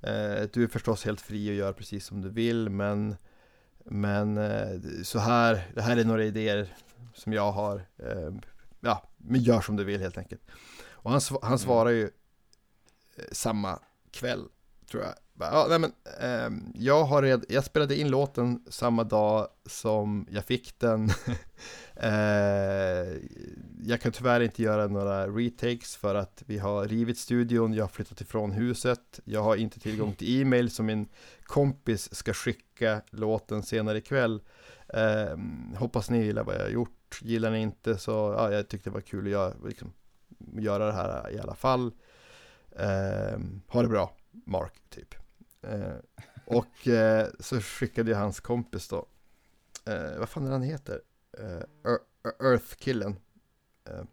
Eh, du är förstås helt fri att göra precis som du vill men men eh, så här, det här är några idéer som jag har. Eh, ja, men gör som du vill helt enkelt. Och han, han mm. svarar ju samma kväll tror jag. Ja, nej men, eh, jag, har red, jag spelade in låten samma dag som jag fick den. eh, jag kan tyvärr inte göra några retakes för att vi har rivit studion, jag har flyttat ifrån huset, jag har inte tillgång till e-mail som min kompis ska skicka låten senare ikväll. Eh, hoppas ni gillar vad jag har gjort, gillar ni inte så, ja, jag tyckte det var kul att göra, liksom, göra det här i alla fall. Eh, ha det bra, Mark, typ. Eh, och eh, så skickade jag hans kompis då, eh, vad fan är han heter? Eh, Earth-killen. Eh,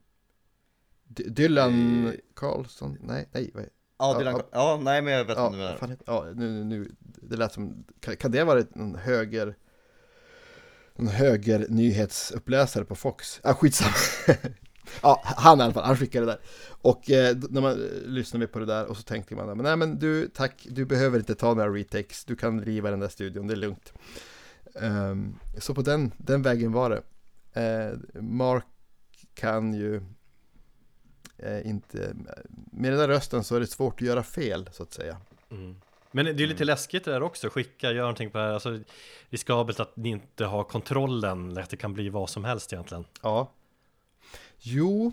Dylan Carlson? Nej, nej. Vad Ja, Dylan, ja, ja, nej men jag vet inte ja, vad Ja, nu, nu, nu, det lät som, kan, kan det vara en höger, en höger nyhetsuppläsare på Fox? Ah, skitsamma. ja, han i alla fall, han skickade det där. Och eh, när man eh, lyssnade på det där och så tänkte man, men nej men du, tack, du behöver inte ta några retakes, du kan riva den där studion, det är lugnt. Um, så på den, den vägen var det. Uh, Mark kan ju uh, inte, med den där rösten så är det svårt att göra fel så att säga. Mm. Men det är lite mm. läskigt det där också, skicka, gör någonting på det här, alltså riskabelt att ni inte har kontrollen, att det kan bli vad som helst egentligen. Ja, Jo,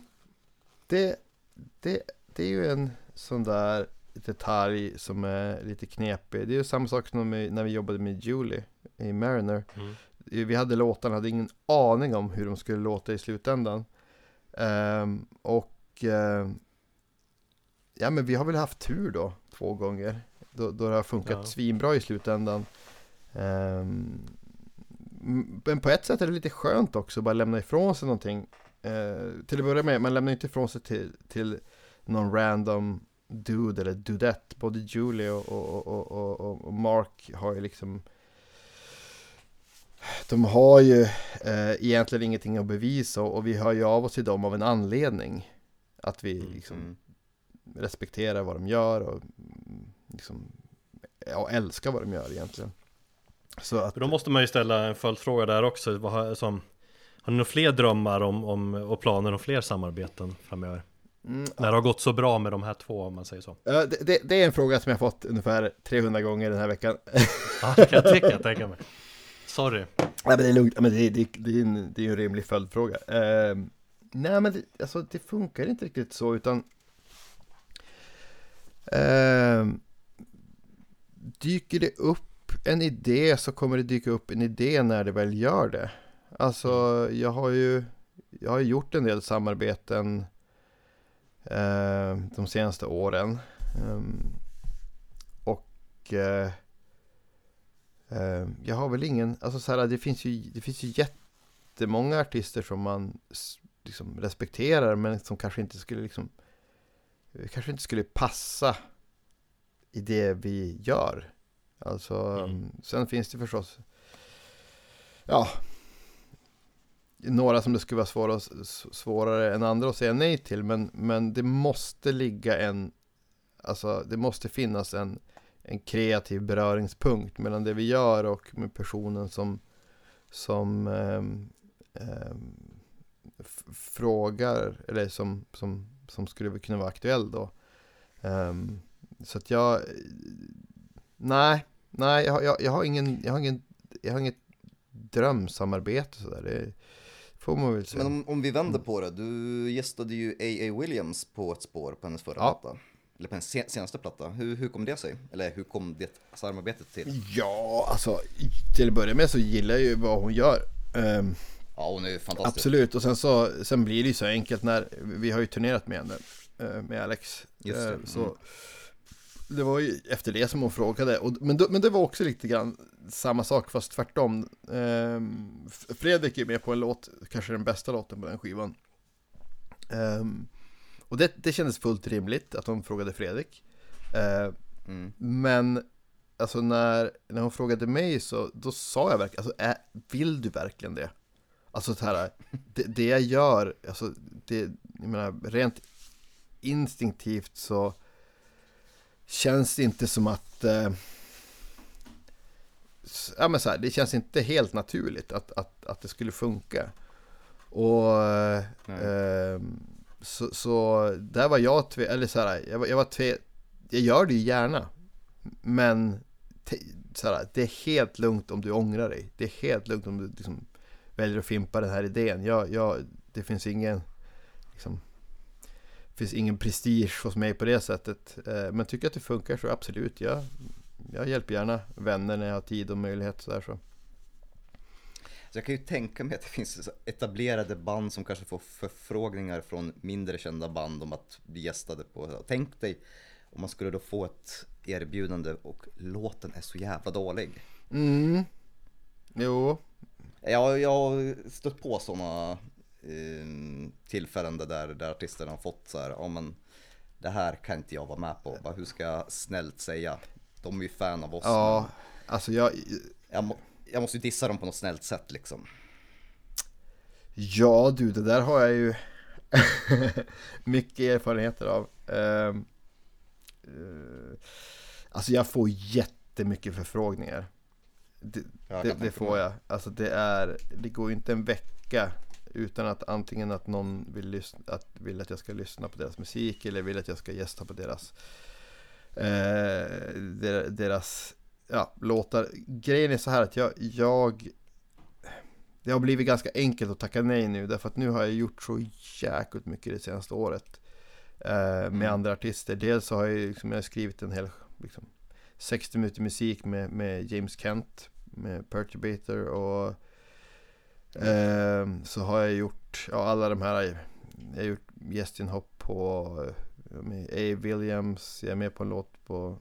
det, det, det är ju en sån där detalj som är lite knepig. Det är ju samma sak som när vi jobbade med Julie i Mariner. Mm. Vi hade låtarna, hade ingen aning om hur de skulle låta i slutändan. Um, och uh, ja, men vi har väl haft tur då, två gånger. Då, då det har funkat ja. svinbra i slutändan. Um, men på ett sätt är det lite skönt också, bara lämna ifrån sig någonting Eh, till att börja med, man lämnar inte ifrån sig till, till någon random dude eller dudette. Både Julie och, och, och, och, och Mark har ju liksom de har ju eh, egentligen ingenting att bevisa och vi hör ju av oss till dem av en anledning. Att vi mm, liksom mm. respekterar vad de gör och liksom, ja, älskar vad de gör egentligen. Så att, då måste man ju ställa en följdfråga där också. Vad, som, har ni några fler drömmar om, om, och planer om fler samarbeten framöver? Mm, När det har gått så bra med de här två om man säger så. Det, det, det, är en fråga som jag fått ungefär 300 gånger den här veckan. Ja, det kan jag tänka, tänka mig. Sorry. Nej, men det är lugnt, men det, det, det, är, en, det är en rimlig följdfråga. Uh, nej, men det, alltså, det funkar inte riktigt så, utan uh, Dyker det upp en idé så kommer det dyka upp en idé när det väl gör det. Alltså, jag har ju jag har gjort en del samarbeten eh, de senaste åren. Um, och eh, eh, jag har väl ingen, alltså så här, det finns ju, det finns ju jättemånga artister som man liksom respekterar men som kanske inte skulle liksom kanske inte skulle passa i det vi gör. Alltså, mm. sen finns det förstås ja, några som det skulle vara svårare, svårare än andra att säga nej till. Men, men det måste ligga en, alltså det måste finnas en, en kreativ beröringspunkt mellan det vi gör och med personen som, som eh, eh, frågar, eller som, som, som skulle kunna vara aktuell då. Eh, så att jag, nej, nej, jag, jag, jag, har ingen, jag har ingen, jag har inget drömsamarbete sådär. Får man väl säga. Men om, om vi vänder på det, du gästade ju A.A. Williams på ett spår på hennes förra ja. platta. Eller på hennes senaste platta. Hur, hur kom det sig? Eller hur kom det samarbetet till? Ja, alltså till att börja med så gillar jag ju vad hon gör. Um, ja, hon är ju fantastisk. Absolut, och sen så sen blir det ju så enkelt när vi har ju turnerat med henne, uh, med Alex. Just det. Uh, så mm. Det var ju efter det som hon frågade. Och, men, men det var också lite grann samma sak fast tvärtom. Um, Fredrik är med på en låt, kanske den bästa låten på den skivan. Um, och det, det kändes fullt rimligt att de frågade Fredrik. Uh, mm. Men alltså när, när hon frågade mig så då sa jag verkligen, alltså är, vill du verkligen det? Alltså så här, det, det jag gör, alltså det, jag menar rent instinktivt så känns inte som att eh, ja men så här, det känns inte helt naturligt att, att, att det skulle funka. Och eh, så, så där var jag tve, eller så här, jag, var, jag var tve, jag gör det ju gärna. Men te, så här, det är helt lugnt om du ångrar dig. Det är helt lugnt om du liksom, väljer att fimpa den här idén. Jag, jag, det finns ingen liksom, finns ingen prestige hos mig på det sättet. Eh, men tycker att det funkar så absolut. Jag, jag hjälper gärna vänner när jag har tid och möjlighet. Så, där, så. Så jag kan ju tänka mig att det finns etablerade band som kanske får förfrågningar från mindre kända band om att bli gästade på. Tänk dig om man skulle då få ett erbjudande och låten är så jävla dålig. Mm. Jo. Jag, jag har stött på sådana tillfällen där, där artisterna har fått så här, ja men det här kan inte jag vara med på. Bara, hur ska jag snällt säga? De är ju fan av oss. Ja, alltså jag... Jag, må, jag måste ju dissa dem på något snällt sätt liksom. Ja du, det där har jag ju mycket erfarenheter av. Uh, uh, alltså jag får jättemycket förfrågningar. Det, det, det får jag. Alltså det är, det går ju inte en vecka utan att antingen att någon vill, lyssna, att, vill att jag ska lyssna på deras musik eller vill att jag ska gästa på deras eh, deras ja, låtar. Grejen är så här att jag, jag det har blivit ganska enkelt att tacka nej nu därför att nu har jag gjort så jäkligt mycket det senaste året eh, med mm. andra artister. Dels så har jag, liksom, jag har skrivit en hel liksom, 60 minuter musik med, med James Kent med Perturbator och eh, så har jag gjort ja, alla de här jag har gjort gästinhopp på A. Williams, jag är med på en låt på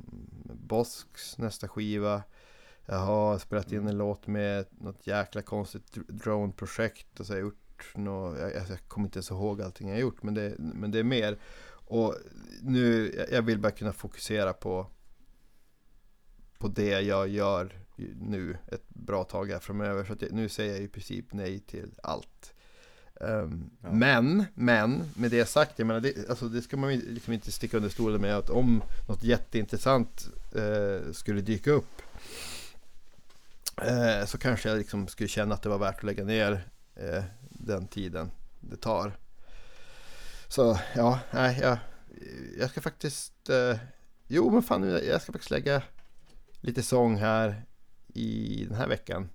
Bosks nästa skiva. Jag har spelat in en låt med något jäkla konstigt drone-projekt och så har jag gjort något, jag, jag kommer inte ens ihåg allting jag har gjort men det, men det är mer. Och nu, jag vill bara kunna fokusera på på det jag gör nu ett bra tag här framöver. Så att nu säger jag i princip nej till allt. Um, ja. Men, men med det sagt, jag menar, det, alltså, det ska man liksom inte sticka under stolen med att om något jätteintressant eh, skulle dyka upp eh, så kanske jag liksom skulle känna att det var värt att lägga ner eh, den tiden det tar. Så ja, nej, jag, jag ska faktiskt, eh, jo men fan, jag ska faktiskt lägga lite sång här i den här veckan.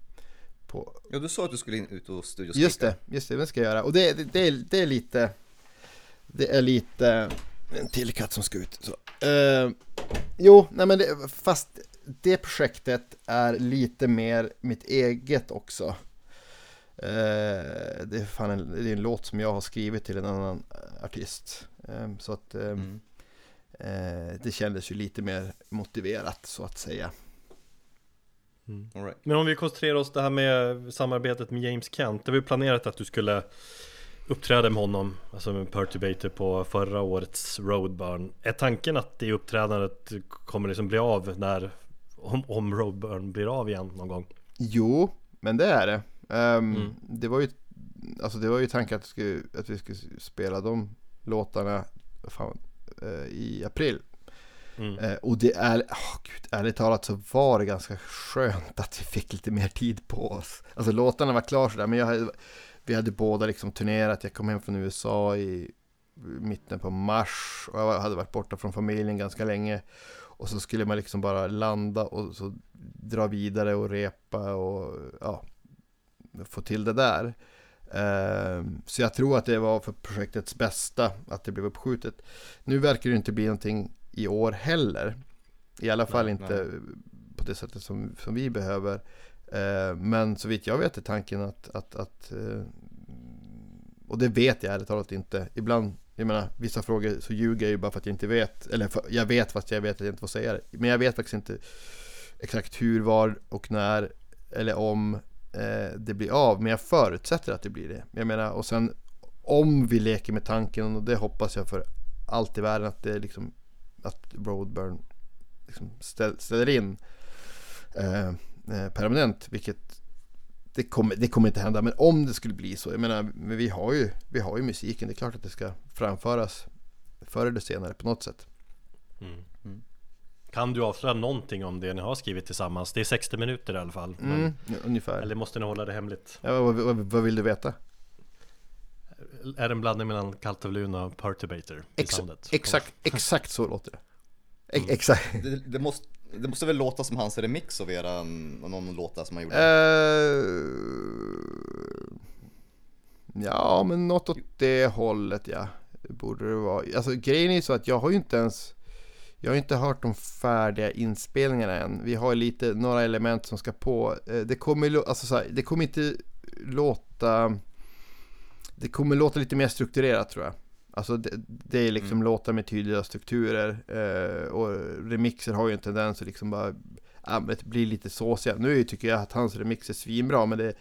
På... Ja, du sa att du skulle in, ut och studioskrika. Just det, just det, det ska jag göra. Och det, det, det, är, det är lite, det är lite, en till katt som ska ut. Så. Uh, jo, nej men det, fast det projektet är lite mer mitt eget också. Uh, det, är fan en, det är en låt som jag har skrivit till en annan artist. Uh, så att mm. det kändes ju lite mer motiverat så att säga. Mm. Right. Men om vi koncentrerar oss det här med samarbetet med James Kent. Det var ju planerat att du skulle uppträda med honom, alltså med Perturbator på förra årets Roadburn. Är tanken att det uppträdandet kommer liksom bli av när, om, om Roadburn blir av igen någon gång? Jo, men det är det. Um, mm. Det var ju, alltså det var ju tanken att, skulle, att vi skulle spela de låtarna fan, uh, i april. Mm. Eh, och det är, oh, gud, ärligt talat så var det ganska skönt att vi fick lite mer tid på oss. Alltså låtarna var klara sådär, men jag hade, vi hade båda liksom turnerat. Jag kom hem från USA i mitten på mars och jag hade varit borta från familjen ganska länge. Och så skulle man liksom bara landa och så dra vidare och repa och ja, få till det där. Ehm, så jag tror att det var för projektets bästa att det blev uppskjutet. Nu verkar det inte bli någonting i år heller. I alla fall nej, inte nej. på det sättet som, som vi behöver. Eh, men så vitt jag vet är tanken att, att, att eh, och det vet jag ärligt talat inte. Ibland, jag menar, vissa frågor så ljuger jag ju bara för att jag inte vet. Eller för, jag vet fast jag vet att jag inte får säga det. Men jag vet faktiskt inte exakt hur, var och när eller om eh, det blir av. Men jag förutsätter att det blir det. Jag menar, och sen om vi leker med tanken och det hoppas jag för allt i världen att det liksom att Roadburn liksom ställer in. eh, eh, permanent, vilket det kommer, det kommer inte hända. Men om det skulle bli så, jag menar, men vi har ju, vi har ju musiken, det är klart att det ska framföras förr eller senare på något sätt. Kan du avslöja någonting om det ni har skrivit tillsammans? Det är 60 minuter i alla fall. Men, Mm, ungefär. Eller måste ni hålla det hemligt? Ja, vad, vad, vad vill du veta? Är det en blandning mellan Cult of Luna och Perturbator? Ex- soundet? exakt, exakt så låter det. E- Exakt. Det, det, måste, det måste väl låta som hans remix av era, någon låta som han gjorde? Eh, ja, men något åt det hållet ja. Det borde det vara. Alltså grejen är ju så att jag har ju inte ens jag har inte hört de färdiga inspelningarna än. Vi har lite, några element som ska på. Eh, Det kommer, alltså så här, det kommer inte låta... Det kommer låta lite mer strukturerat tror jag. Alltså det, det är liksom låtar med tydliga strukturer. Eh, och remixer har ju en tendens att liksom bara det blir lite såsiga. Nu tycker jag att hans remix är svinbra, men det,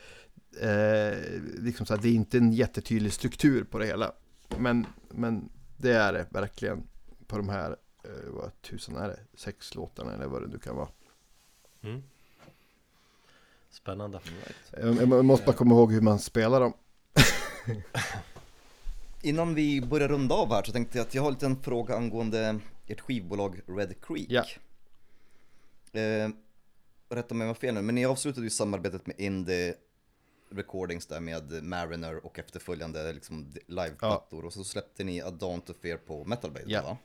eh, liksom så här, det är inte en jättetydlig struktur på det hela. Men, men det är det verkligen på de här, eh, vad tusen är det, sex låtarna eller vad det nu kan vara. Mm. Spännande. Jag, jag måste bara komma ihåg hur man spelar dem. Innan vi börjar runda av här så tänkte jag att jag har en liten fråga angående ert skivbolag Red Creek. Ja. Eh, rätta mig om jag har fel nu, men ni avslutade ju samarbetet med Indie Recordings där med Mariner och efterföljande liksom, liveplattor och så släppte ni A Dawn to Fear på Metal Blade Ja. va?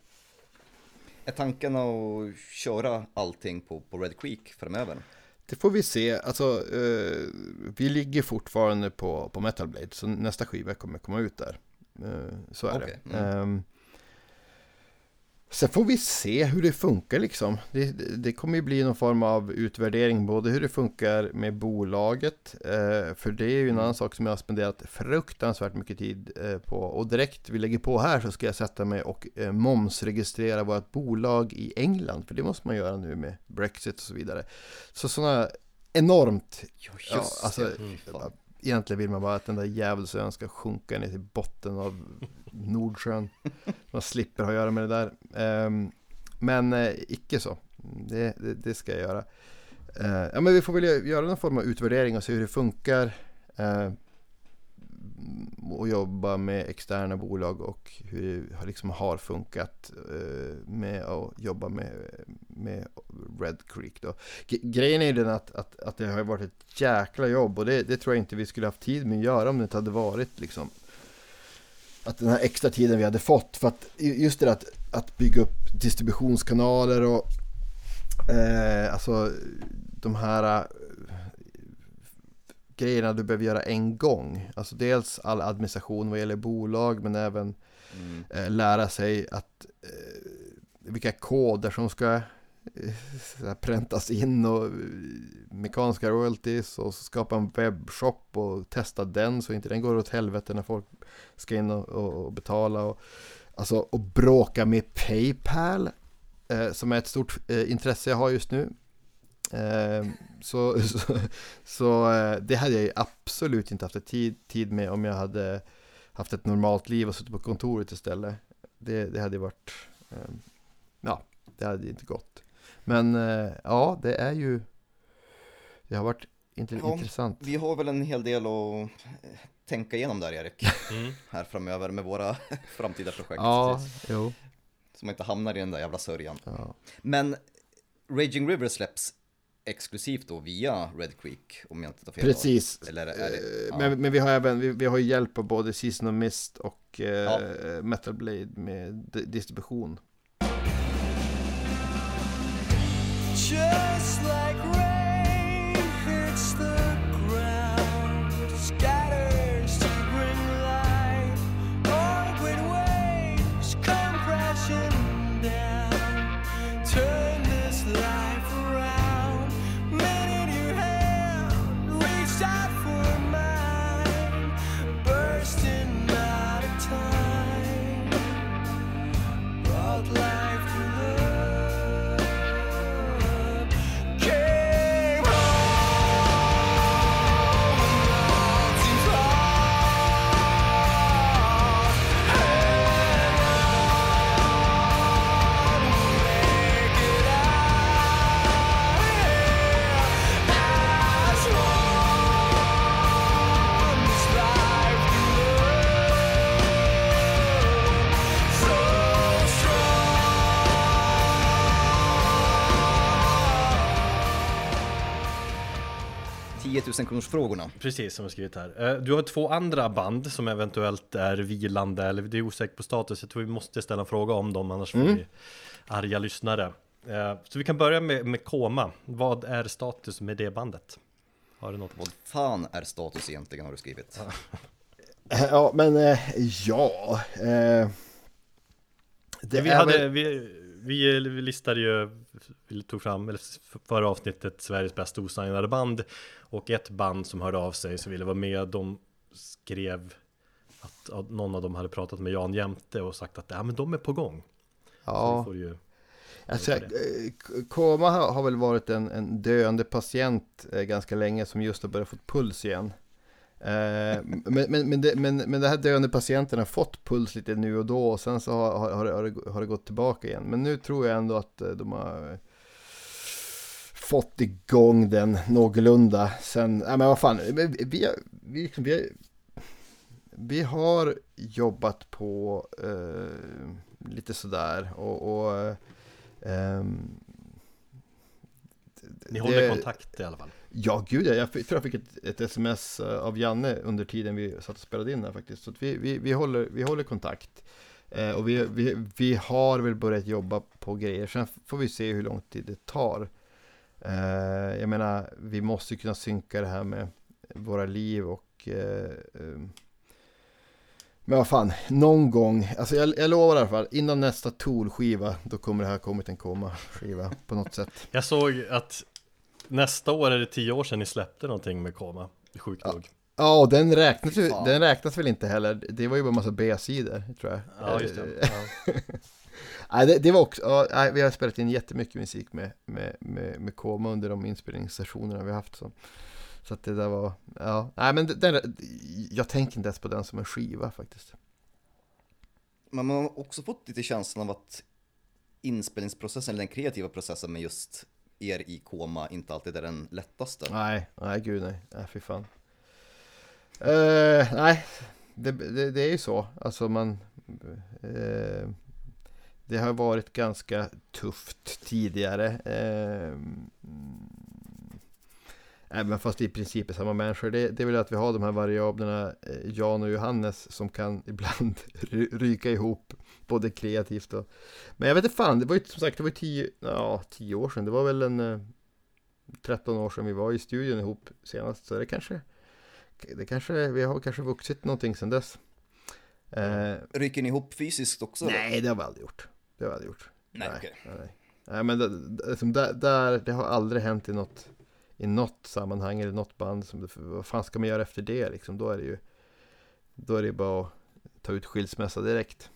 Är tanken att köra allting på, på Red Creek framöver? Det får vi se. Alltså, eh, vi ligger fortfarande på, på Metal Blade, så nästa skiva kommer komma ut där. Eh, så är Okej, det. mm. Sen får vi se hur det funkar liksom. Det, det, kommer ju bli någon form av utvärdering, både hur det funkar med bolaget, eh, för det är ju en annan sak som jag har spenderat fruktansvärt mycket tid eh, på. Och direkt vi lägger på här så ska jag sätta mig och eh, momsregistrera vårt bolag i England, för det måste man göra nu med Brexit och så vidare. Så sådana enormt Ja, Ja, alltså, det. Egentligen vill man bara att den där djävulsön ska sjunka ner till botten av Nordsjön. Man slipper ha att göra med det där. Ehm, men eh, icke så. Det, det, det ska jag göra. Eh, ja, men vi får väl göra någon form av utvärdering och se hur det funkar. Eh, och jobba med externa bolag och hur det liksom har funkat eh, med att jobba med, med Red Creek. Då. Grejen är ju den att, att, att det har varit ett jäkla jobb och det, det tror jag inte vi skulle haft tid med att göra om det inte hade varit liksom att den här extra tiden vi hade fått för att just det där att, att bygga upp distributionskanaler och eh, alltså de här eh, grejerna du behöver göra en gång. Alltså dels all administration vad gäller bolag men även Mm. eh, lära sig att eh, vilka koder som ska präntas in och eh, mekaniska royalties och skapa en webbshop och testa den så inte den går åt helvete när folk ska in och, och, och betala och alltså och bråka med Paypal eh, som är ett stort eh, intresse jag har just nu. Eh, så så, så eh, det hade jag ju absolut inte haft tid, tid med om jag hade haft ett normalt liv och suttit på kontoret istället. Det, det hade varit, eh, ja, det hade inte gått. Men eh, ja, det är ju, det har varit inte, Ja, intressant. Vi har väl en hel del att eh, tänka igenom där Erik, Mm. här framöver med våra framtida projekt. Ja, jo. Så man inte hamnar i den där jävla sörjan. Ja. Men Raging River släpps exklusivt då via Red Creek om jag inte tar fel. Precis. Eller är det, Eh, ja. Men, men vi har även vi, vi har ju hjälp av både Season of Mist och eh, Ja. Metal Blade med di- distribution. 10 000 kronors frågorna. Precis som jag skrivit här. Eh, Du har två andra band som eventuellt är vilande eller det är osäkert på status. Jag tror vi måste ställa en fråga om dem annars får vi arga lyssnare. Eh, Så vi kan börja med, med Koma. Vad är status med det bandet? Har du något? Vad fan är status egentligen har du skrivit? Ja, men eh, ja. Eh, det vi, hade, väl- vi, vi listade ju, vi tog fram, eller förra avsnittet, Sveriges bästa osignade band. Och ett band som hörde av sig som ville vara med, de skrev att, någon av dem hade pratat med Jan Jämte och sagt att ja, men de är på gång. Ja. ju Alltså, eh, Koma har har väl varit en, en döende patient eh, ganska länge som just har börjat få puls igen. Eh, men, men, men, det, men, men det här döende patienten har fått puls lite nu och då och sen så har, har, har, det- har, det, gått tillbaka igen. Men nu tror jag ändå att eh, de har fått igång den någorlunda. Sen, ja men vad fan, vi, vi, vi, liksom, vi, har- vi har jobbat på eh, lite sådär och, och eh, ehm, Ni håller det- kontakt i alla fall. Ja, gud ja. Jag tror jag fick ett, ett sms eh, av Janne under tiden vi satt och spelade in här faktiskt. Så att vi, vi, vi, håller, vi håller kontakt. Eh, och vi, vi, vi har väl börjat jobba på grejer. Sen får vi se hur lång tid det tar. Eh, jag menar, vi måste ju kunna synka det här med våra liv och eh, eh men vad fan, någon gång, alltså jag, jag lovar i alla fall, innan nästa Tool-skiva, då kommer det här kommit en komma-skiva på något sätt. Jag såg att nästa år är det tio år sedan ni släppte någonting med Koma. Sjukt Ja. nog. Ja, och den räknas, ju, den räknas väl inte heller. Det var ju bara en massa B-sidor, tror jag. Ja, just det. Eh, Ja. Nej, det, det var också, ja, nej, vi har spelat in jättemycket musik med, med, med, med Koma under de inspelningssessionerna vi har haft. Så, så att det där var, ja, nej men den, jag tänker inte ens på den som en skiva faktiskt. Men man har också fått lite känslan av att inspelningsprocessen, eller den kreativa processen med just er i koma inte alltid är den lättaste. Nej, nej gud nej, nej fy fan. Uh, nej, det, det, det är ju så, alltså man, Uh, det har varit ganska tufft tidigare. Uh, Även fast vi i princip är samma människor. Det, det är väl att vi har de här variablerna, Jan och Johannes, som kan ibland ryka ihop, både kreativt och... Men jag vet inte fan, det var ju som sagt, det var ju tio, ja, tio år sedan. Det var väl en eh, 13 år sedan vi var i studion ihop senast. Så det kanske, det kanske, vi har kanske vuxit någonting sedan dess. Eh, Rycker ni ihop fysiskt också? nej, det har vi aldrig gjort. Det har vi aldrig gjort. Nej. Nej, nej. nej men det, det, där, där, det har aldrig hänt i något, i något sammanhang eller något band. Som vad fan ska man göra efter det liksom? Då är det ju då är det bara att ta ut skilsmässa direkt.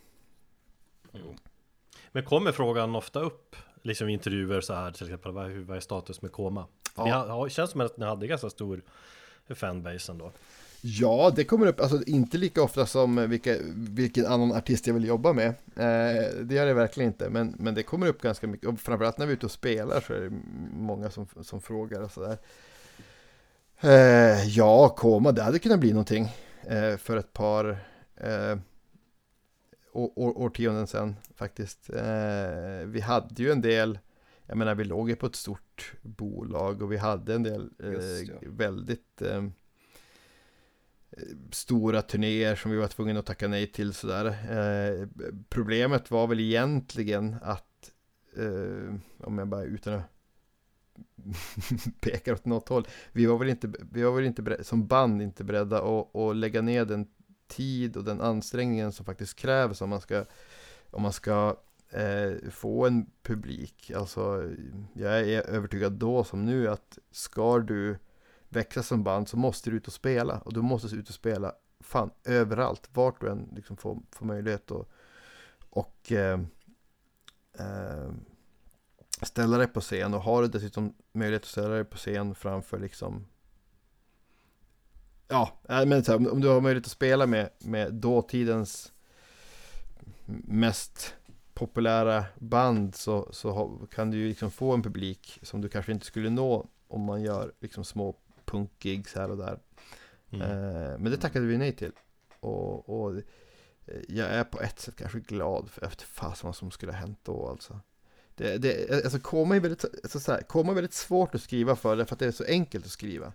Men kommer frågan ofta upp, liksom i intervjuer så här till exempel, vad, vad är status med Koma? Ja. Har, känns som att ni hade ganska stor fanbase ändå. Ja, det kommer upp, alltså inte lika ofta som eh, vilka, vilken annan artist jag vill jobba med. Eh, det gör det verkligen inte, men, men det kommer upp ganska mycket. Och framförallt när vi är ute och spelar så är det många som, som frågar och sådär. Eh, ja, Koma, det hade kunnat bli någonting eh, för ett par årtionden sedan faktiskt. Eh, vi hade ju en del, jag menar vi låg ju på ett stort bolag och vi hade en del eh, Just, ja. väldigt eh, stora turnéer som vi var tvungna att tacka nej till sådär. Eh, problemet var väl egentligen att, eh, om jag bara utan att peka åt något håll, vi var väl inte, vi var väl inte som band inte beredda att, att lägga ner den tid och den ansträngningen som faktiskt krävs om man ska, om man ska eh, få en publik. Alltså, jag är övertygad då som nu att ska du växa som band så måste du ut och spela. Och du måste ut och spela fan överallt, vart du än liksom får, får möjlighet att och eh, eh, ställa dig på scen. Och har du dessutom möjlighet att ställa dig på scen framför liksom Ja, men så här, om- du har möjlighet att spela med, med dåtidens mest populära band så, så kan du ju liksom få en publik som du kanske inte skulle nå om man gör liksom små punkgigs här och där. Mm. Eh, men det tackade vi nej till. Och, och eh, jag är på ett sätt kanske glad för efter fasen vad som skulle ha hänt då alltså. Det, det, alltså koma är väldigt, alltså så här, koma är väldigt svårt att skriva för därför att det är så enkelt att skriva.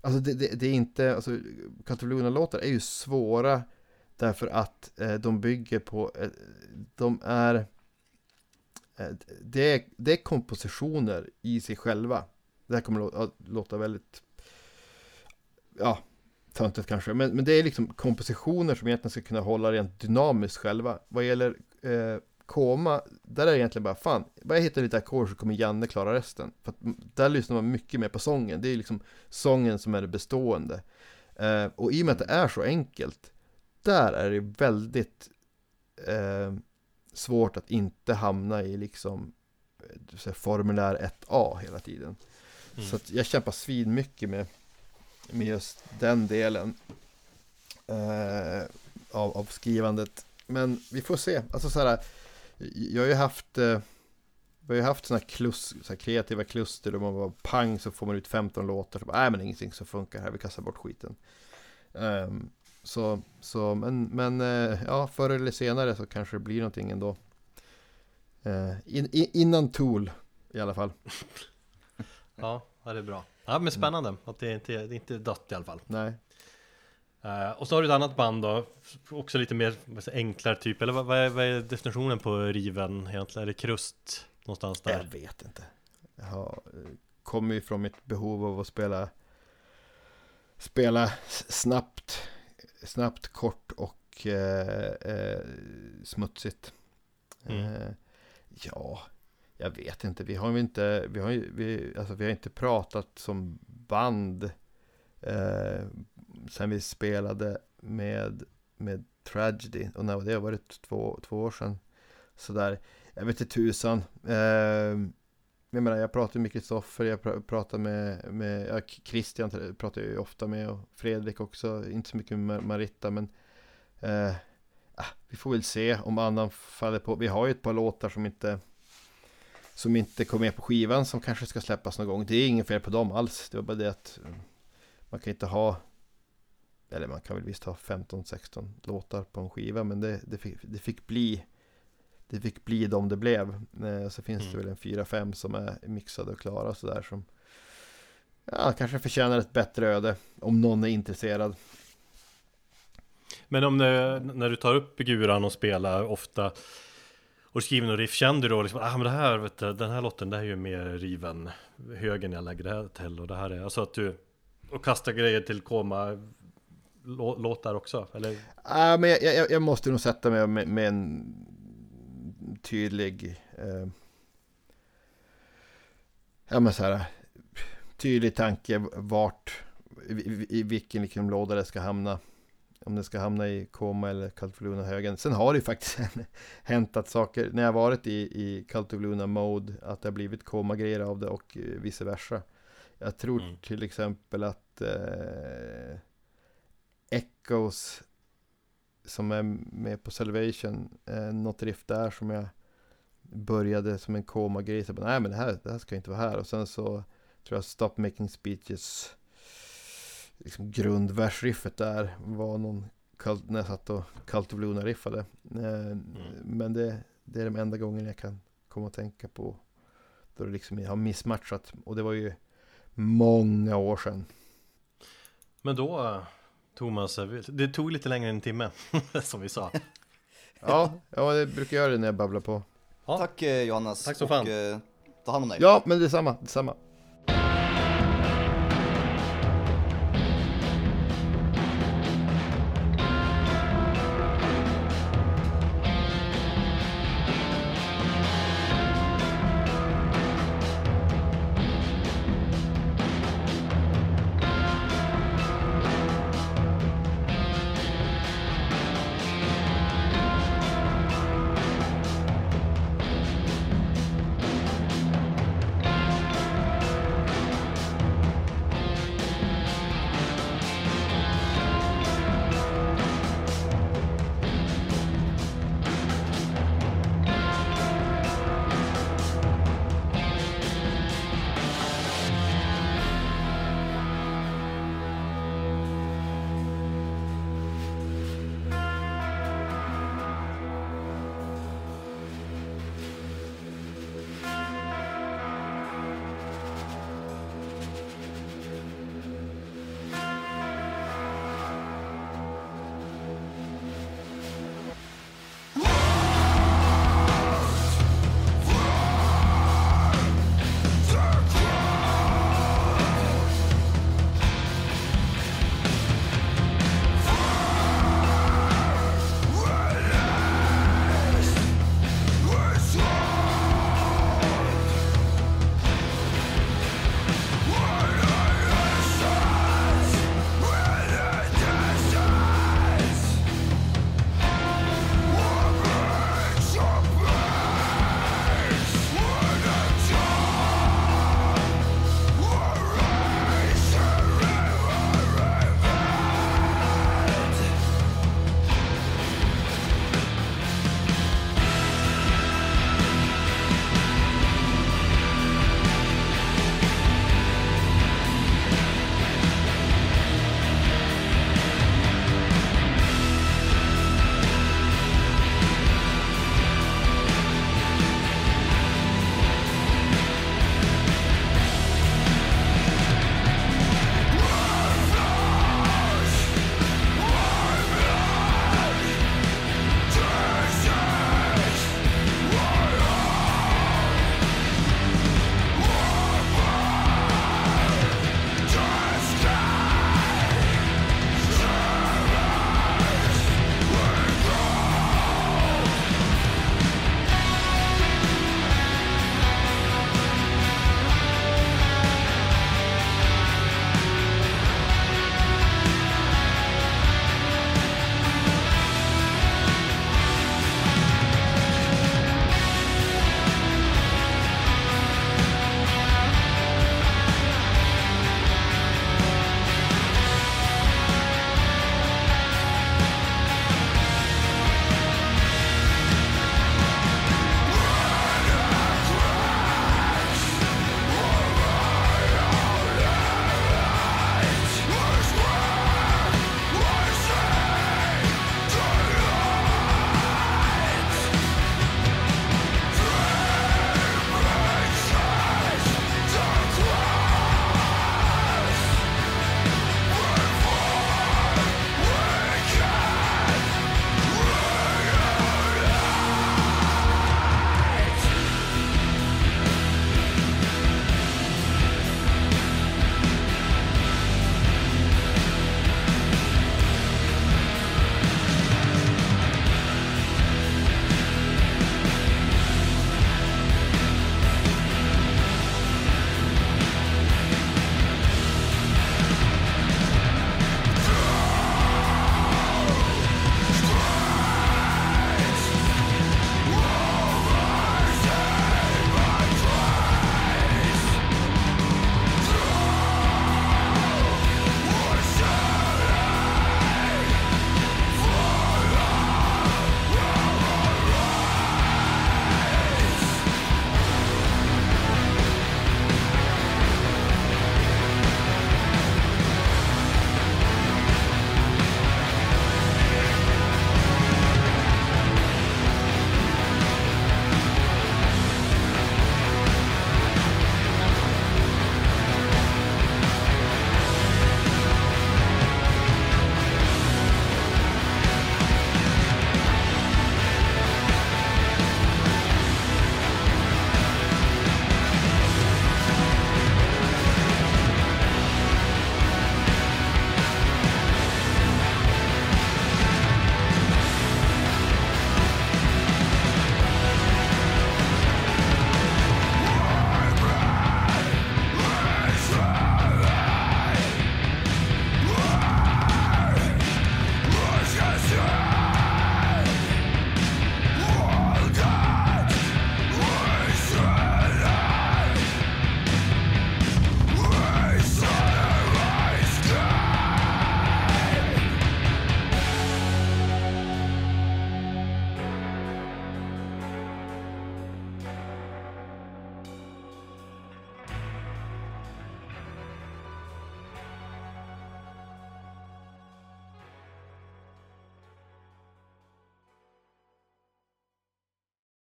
Alltså det, det, det är inte, alltså CataLuna-låtar är ju svåra därför att eh, de bygger på, eh, de är, eh, det, är, det är kompositioner i sig själva. Det här kommer att låta väldigt, ja, töntigt kanske, men, men det är liksom kompositioner som egentligen ska kunna hålla rent dynamiskt själva. Vad gäller eh, Koma, där är det egentligen bara fan, bara jag hittar lite ackord så kommer Janne klara resten. För att där lyssnar man mycket mer på sången, det är liksom sången som är det bestående. Eh, och i och med att det är så enkelt, där är det väldigt eh, svårt att inte hamna i liksom eh, här, formulär 1A hela tiden. Mm. Så jag kämpar svin mycket med, med just den delen eh, av, av skrivandet. Men vi får se. Alltså så här, jag har ju haft eh, vi har ju haft sådana klus, så kreativa kluster där man bara pang så får man ut 15 låtar. Så bara, Nej men ingenting som funkar här, vi kastar bort skiten. Ehm, så, så, men, men eh, ja, förr eller senare så kanske det blir någonting ändå. Eh, in, in, innan Tool i alla fall. Ja, ja, det är bra. Ja, men spännande att det inte det är inte dött i alla fall. Nej. Eh, och så har du ett annat band då, också lite mer enklare typ, eller vad, vad, är, vad är definitionen på riven egentligen? Är det krust någonstans Jag där? vet inte. Jag har, eh, kommer ju från mitt behov av att spela spela snabbt, snabbt, kort och eh, eh, smutsigt. Mm. Eh, ja, jag vet inte. Vi har ju inte, vi har vi, alltså vi har inte pratat som band eh, sen vi spelade med, med Tragedy. Och när var det? Var det två, två år sedan? Sådär. Jag vet inte tusan. Eh, jag menar, jag pratar med Kristoffer, jag pratar med, med ja, Christian pratar jag ju ofta med och Fredrik också, inte så mycket med Maritta Marita men eh, ah, vi får väl se om annan faller på. Vi har ju ett par låtar som inte som inte kom med på skivan som kanske ska släppas någon gång. Det är inget fel på dem alls. Det var bara det att eh, man kan inte ha eller man kan väl visst ha 15-16 låtar på en skiva men det, det, fick, det fick bli det fick bli de det blev. Eh, så finns det Mm. väl en 4-5 som är mixade och klara och sådär som ja, kanske förtjänar ett bättre öde om någon är intresserad. Men om det, när du tar upp guran och spelar ofta och skriver något riff, känner du då liksom, ah men det här, vet du, den här låten, det här är ju mer riven högen jag lägger det här till och det här är, alltså att du och kastar grejer till koma låtar också, eller? Ja, men jag, jag, jag måste nog sätta mig med, med en tydlig eh, ja men så här tydlig tanke vart i, i, vilken liksom låda det ska hamna om det ska hamna i koma eller Kaltfluna högen. Sen har det ju faktiskt hänt att saker, när jag varit i, i Kaltfluna mode, att det har blivit koma-grejer av det och eh, vice versa. Jag tror Mm. till exempel att eh, Echoes som är med på Salvation, eh, något riff där som jag började som en koma-grej. Så nej men det här, det här ska inte vara här. Och sen så tror jag Stop Making Speeches liksom grundversriffet där var någon kul- när jag satt och Cult of Luna riffade. Eh, Men det, det är de enda gången jag kan komma att tänka på då det liksom har missmatchat. Och det var ju många år sedan. Men då Thomas, eh, det tog lite längre än en timme, som vi sa. Ja, ja, det brukar göra det när jag babblar på. Ja. Tack eh, Johannes. Tack så och, fan. eh, ta hand om dig. Ja, men detsamma, detsamma.